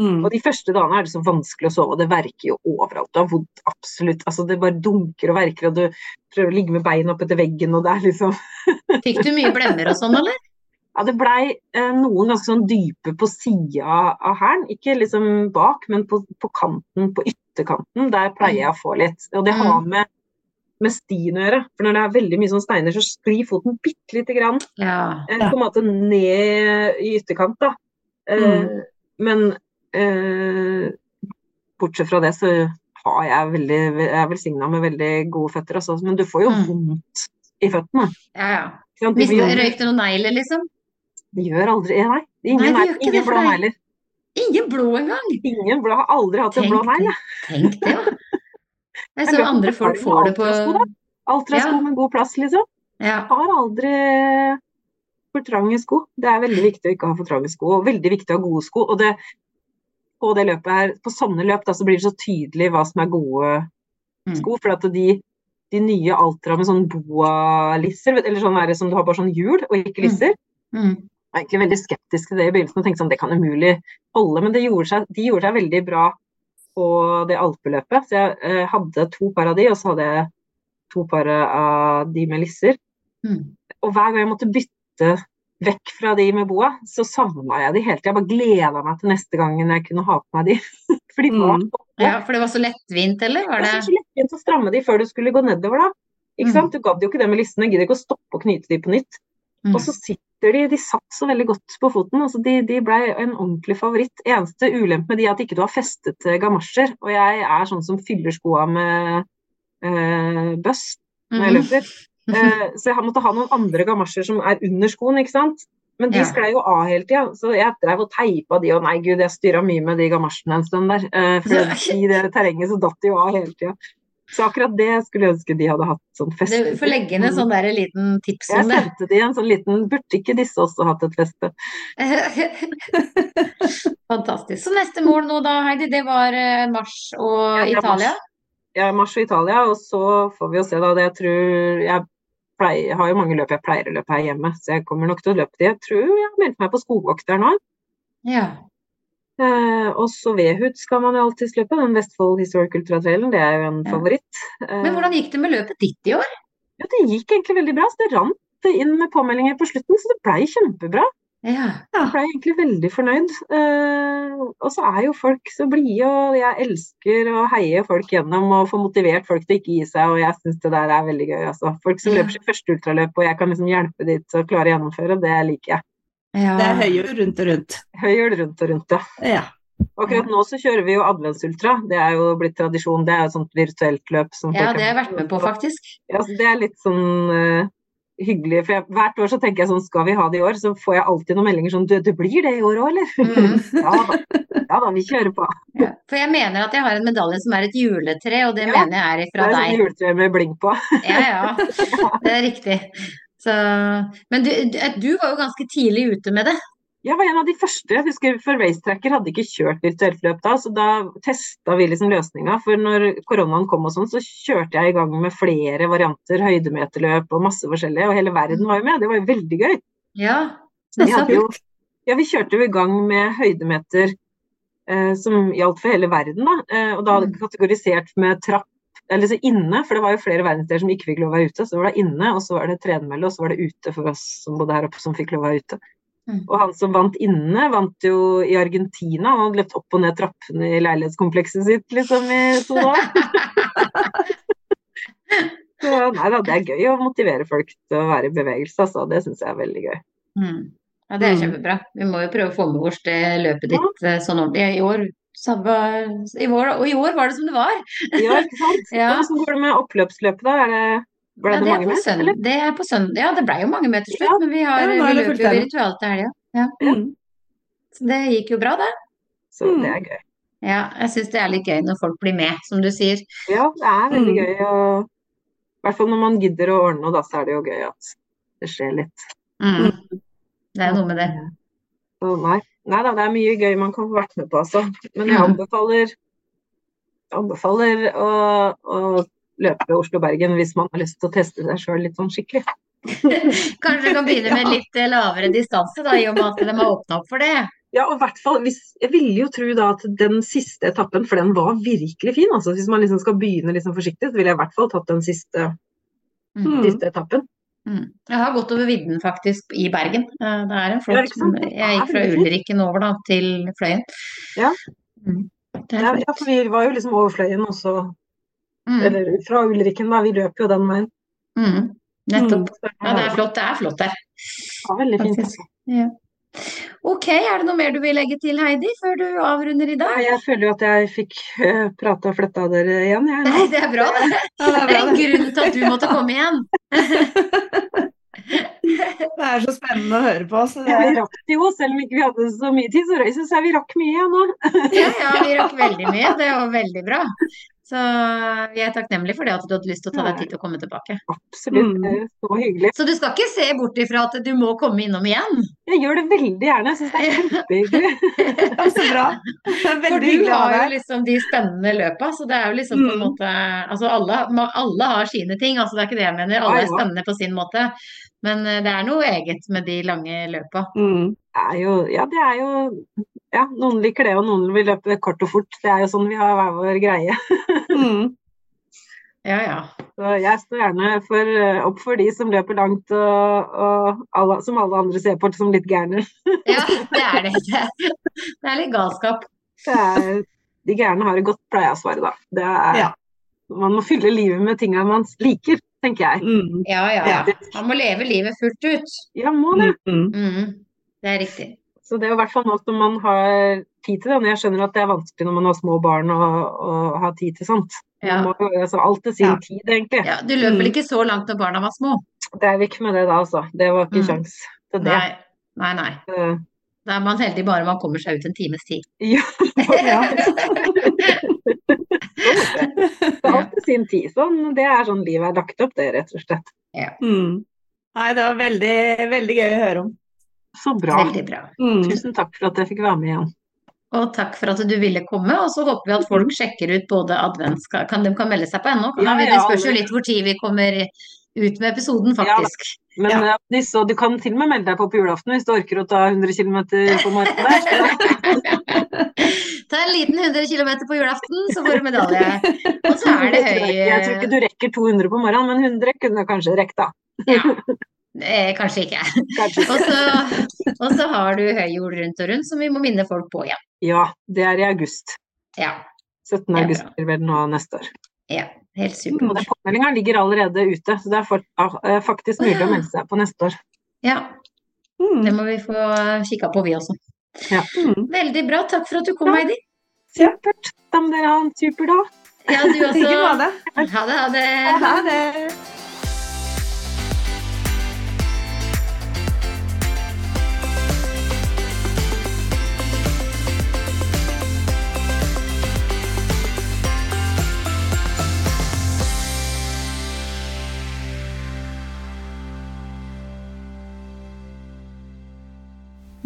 Mm. Og de første dagene er det så vanskelig å sove, og det verker jo overalt. Du har vondt absolutt. Altså det bare dunker og verker, og du prøver å ligge med beina opp etter veggen, og det er liksom Fikk du mye blemmer og sånn, eller? Ja, det blei eh, noen ganske sånn dype på sida av hælen. Ikke liksom bak, men på, på kanten, på ytterkanten. Der pleier jeg å få litt. Og det har med, med stien å gjøre. For når det er veldig mye sånn steiner, så sklir foten bitte lite grann Ja. eh, på en måte ned i ytterkant, da. Eh, Mm. Men bortsett fra det, så har jeg veldig Jeg er velsigna med veldig gode føtter, altså. Men du får jo Mm. vondt i føttene. ja, ja. ikke sant? De Mistet, gjør- røyk noen negler, liksom? de gjør aldri Nei, ingen, Nei, de ingen blå negler. Ingen blå engang! Ingen blå, har aldri hatt en blå Tenk negl. jeg. Tenk det, jo. Jeg er sånn andre folk får det på. Altra-sko Ja. med god plass, liksom. Ja. Har aldri for trange sko. Det er veldig viktig å ikke ha for trange sko, og veldig viktig å ha gode sko. Og det, på det løpet her, på sånne løp da, så blir det så tydelig hva som er gode Mm. sko. For at de, de nye Altra med sånn boa-lisser, eller sånn der som du har bare sånn hjul og ikke lisser, Mm. Jeg var egentlig veldig skeptisk til det i begynnelsen og tenkte sånn, det kan umulig holde. Men det gjorde seg, de gjorde seg veldig bra på det alpeløpet. Så jeg eh, hadde to par av de, og så hadde jeg to par av de med lisser. Mm. Og hver gang jeg måtte bytte vekk fra de med boa, så savna jeg de hele tida. Bare gleda meg til neste gangen jeg kunne ha på meg de. For de var Mm. så ja, for det var så lettvint, eller? Var det det var så lettvint å stramme de før du skulle gå nedover, da. Ikke Mm. sant? Du gadd jo ikke det med lissene, gidder ikke å stoppe og knyte de på nytt. Mm. Og så sitter de De satt så veldig godt på foten. altså De, de ble en ordentlig favoritt. Eneste ulempe med de er at ikke du har festet eh, gamasjer. Og jeg er sånn som fyller skoa med øh, bøss når jeg Mhm. løper. Eh, så jeg måtte ha noen andre gamasjer som er under skoen, ikke sant. Men de Ja. sklei jo av hele tida, så jeg dreiv og teipa de, og nei gud, jeg styra mye med de gamasjene en stund der. Eh, for i det terrenget så datt de jo av hele tida. Så akkurat det skulle jeg ønske de hadde hatt sånn feste. Du får legge inn en sånn der liten tips Jeg om det. sendte de en sånn liten Burde ikke disse også hatt et feste? Fantastisk. Så neste mål nå da, Heidi, det var eh, mars og Ja, Italia? Ja, mars og Italia, og så får vi jo se da. Det jeg tror Jeg pleier, har jo mange løp jeg pleier å løpe her hjemme, så jeg kommer nok til å løpe de. Jeg tror jeg har meldt meg på skogvokter nå. Ja. Eh, og så Vehut skal man jo alltids løpe, den Vestfold Historic Ultra Trailen, det er jo en Ja. favoritt. Eh, Men hvordan gikk det med løpet ditt i år? Jo, det gikk egentlig veldig bra, så det rant inn med påmeldinger på slutten, så det blei kjempebra. Ja. Jeg er egentlig veldig fornøyd. Eh, og så er jo folk så blide, og jeg elsker å heie folk gjennom og få motivert folk til ikke gi seg, og jeg syns det der er veldig gøy. Altså. Folk som Ja. løper sitt første ultraløp, og jeg kan liksom hjelpe de til å klare å gjennomføre, det liker jeg. ja. Det er høyhjul rundt og rundt. Høyhjul rundt og rundt, ja. Ja. Akkurat nå så kjører vi jo adventsultra, det er jo blitt tradisjon. Det er jo et sånt virtuelt løp som Ja, det har jeg vært med på, faktisk. Ja, så det er litt sånn eh, hyggelig. For jeg, hvert år så tenker jeg sånn, skal vi ha det i år? Så får jeg alltid noen meldinger sånn, du, det blir det i år òg, eller? Mm. ja da. Ja da, vi kjører på. Ja. For jeg mener at jeg har en medalje som er et juletre, og det Ja, mener jeg er fra deg. Det er et juletre med bling på. Ja, ja. Det er riktig. Så, men du, du var jo ganske tidlig ute med det. Jeg var en av de første. Jeg husker for Racetracker hadde ikke kjørt virtuelt løp da, så da testa vi liksom løsninga. For når koronaen kom og sånn, så kjørte jeg i gang med flere varianter, høydemeterløp og masse forskjellige, og hele verden var jo med. Det var jo veldig gøy. Ja. Vi Så hadde jo, ja, vi kjørte jo i gang med høydemeter eh, som gjaldt for hele verden, da. Eh, og da hadde vi kategorisert med trapp, eller så inne, for det var jo flere verdensdeler som ikke fikk lov å være ute. Så var det inne, og så var det tredemølle, og så var det ute for oss som bodde her oppe, som fikk lov å være ute. Mm. Og han som vant inne, vant jo i Argentina. Han hadde løpt opp og ned trappene i leilighetskomplekset sitt liksom i to dager. Så nei da, det er gøy å motivere folk til å være i bevegelse, altså. Det syns jeg er veldig gøy. Mm. Ja, det er Mm. kjempebra. Vi må jo prøve å få med oss det løpet ditt ja. sånn ordentlig. I år, samme, i år, og i år var det som det var. Ja, ikke sant? Ja. Går det med oppløpsløpet, da? Er det, ble Ja, det det mange søndag. Eller? Det er på søndag. Ja, det ble jo mange med til slutt, Ja. men vi, har, Ja, vi løper jo virtuelt til helga. Ja. Mm. Så det gikk jo bra, det. Så Mm. det er gøy. Ja, jeg syns det er litt gøy når folk blir med, som du sier. Ja, det er veldig Mm. gøy. å i hvert fall når man gidder å ordne noe, da, så er det jo gøy at det skjer litt. Mm. Det er noe med det. Så nei. nei da, det er mye gøy man kan få vært med på, altså. Men jeg Mm. anbefaler, anbefaler å, å løpe Oslo-Bergen hvis man har lyst til å teste seg sjøl litt sånn skikkelig. Kanskje du kan begynne med litt eh, lavere distanse, da, i og med at de har åpna opp for det. Ja, og i hvert fall Jeg ville jo tro da at den siste etappen, for den var virkelig fin. altså Hvis man liksom skal begynne liksom forsiktig, så ville jeg i hvert fall tatt den siste, Mm. siste etappen. Mm. Jeg har gått over vidden faktisk i Bergen. Eh, Det er en flott ikke Jeg gikk er fra. Ulriken over da til Fløyen. Ja. Mm. Er Ja, for vi var jo liksom over Fløyen også, Mm. eller fra Ulriken, da. Vi løper jo den veien. Mm. Nettopp. Så Ja, det er flott. Det er flott der. Ja, veldig fint. Altså. Ja. Ok, er det noe mer du vil legge til, Heidi, før du avrunder i dag? dag? Jeg føler jo at jeg fikk uh, prata og fletta dere igjen, jeg. Nei, det er bra, det. Ja, det er Det er en grunn til at du måtte komme igjen. Det er så spennende å høre på. Så det Ja, vi rakk det jo, selv om ikke vi hadde så mye tid, så syns jeg vi rakk mye nå. Ja, ja, vi rakk veldig mye. Det var veldig bra. Så vi er takknemlige for det at du hadde lyst til å ta deg tid til å komme tilbake. Absolutt, Mm. det er så hyggelig. Så du skal ikke se bort ifra at du må komme innom igjen? Jeg gjør det veldig gjerne, jeg syns det er kjempehyggelig. Så bra. Det er For veldig du hyggelig å ha har jo liksom de spennende løpa, så det er jo liksom på en Mm. måte Altså alle, alle har sine ting, altså det er ikke det jeg mener. Alle er spennende på sin måte. Men eh, det er noe eget med de lange løpa. Mm. Er jo, ja, det er jo ja, Noen liker det, og noen vil løpe kort og fort. Det er jo sånn vi har hver vår greie. Mm. Ja, ja. Så jeg står gjerne for, eh, opp for de som løper langt, og, og alle, som alle andre ser på som litt gærne. Ja, det er det. ikke. det er litt galskap. Det er, de gærne har det godt, pleier jeg å svare da. Det er, Ja. Man må fylle livet med tinga man liker. tenker jeg. Mm. Ja, ja. Ja. Man må leve livet fullt ut. Ja, må det. Mm. Mm. Det er riktig. Så det er i hvert fall noe som man har tid til. det. Jeg skjønner at det er vanskelig når man har små barn å, ha tid til sånt. Ja. Man må altså, alt til sin Ja. tid, egentlig. Ja, du løper vel ikke så langt når barna var små. Det er vi ikke med det da, altså. Det var ikke Mm. sjans til det. Nei, nei, nei. Da er man heldig bare man kommer seg ut en times tid. Ja, Ja. det er alt til sin tid. Sånn, det er sånn livet er lagt opp, det, rett og slett. Mm. Nei, det var veldig, veldig gøy å høre om. Så bra. Veldig bra. Mm. Tusen takk for at jeg fikk være med igjen. Og takk for at du ville komme, og så håper vi at folk sjekker ut både advents... Kan, de kan melde seg på ennå? Ja, det spørs jo litt hvor tid vi kommer ut med episoden, Ja, faktisk. Men Ja. eh, Nisse, du kan til og med melde deg på på julaften hvis du orker å ta 100 km på morgenen der. Ta en liten 100 km på julaften, så får du medalje. Og så er det høy Jeg tror ikke du rekker 200 på morgenen, men 100 kunne du kanskje rekke, da. Ja. Eh, kanskje ikke. Kanskje. Og så, har du høy jord rundt og rundt, som vi må minne folk på igjen. Ja, det er i august. Ja. 17. Er august blir vel nå neste år. ja. Helt supert. påmeldinga ligger allerede ute, så det er for, eh, faktisk mulig å melde seg på neste år. Ja, Mm. det må vi få kikka på, vi også. Mm. Veldig bra. Takk for at du kom, Ja. Heidi. Supert. Da må dere ha en super dag. Ja, du også. Ha det, ha det. Ha det.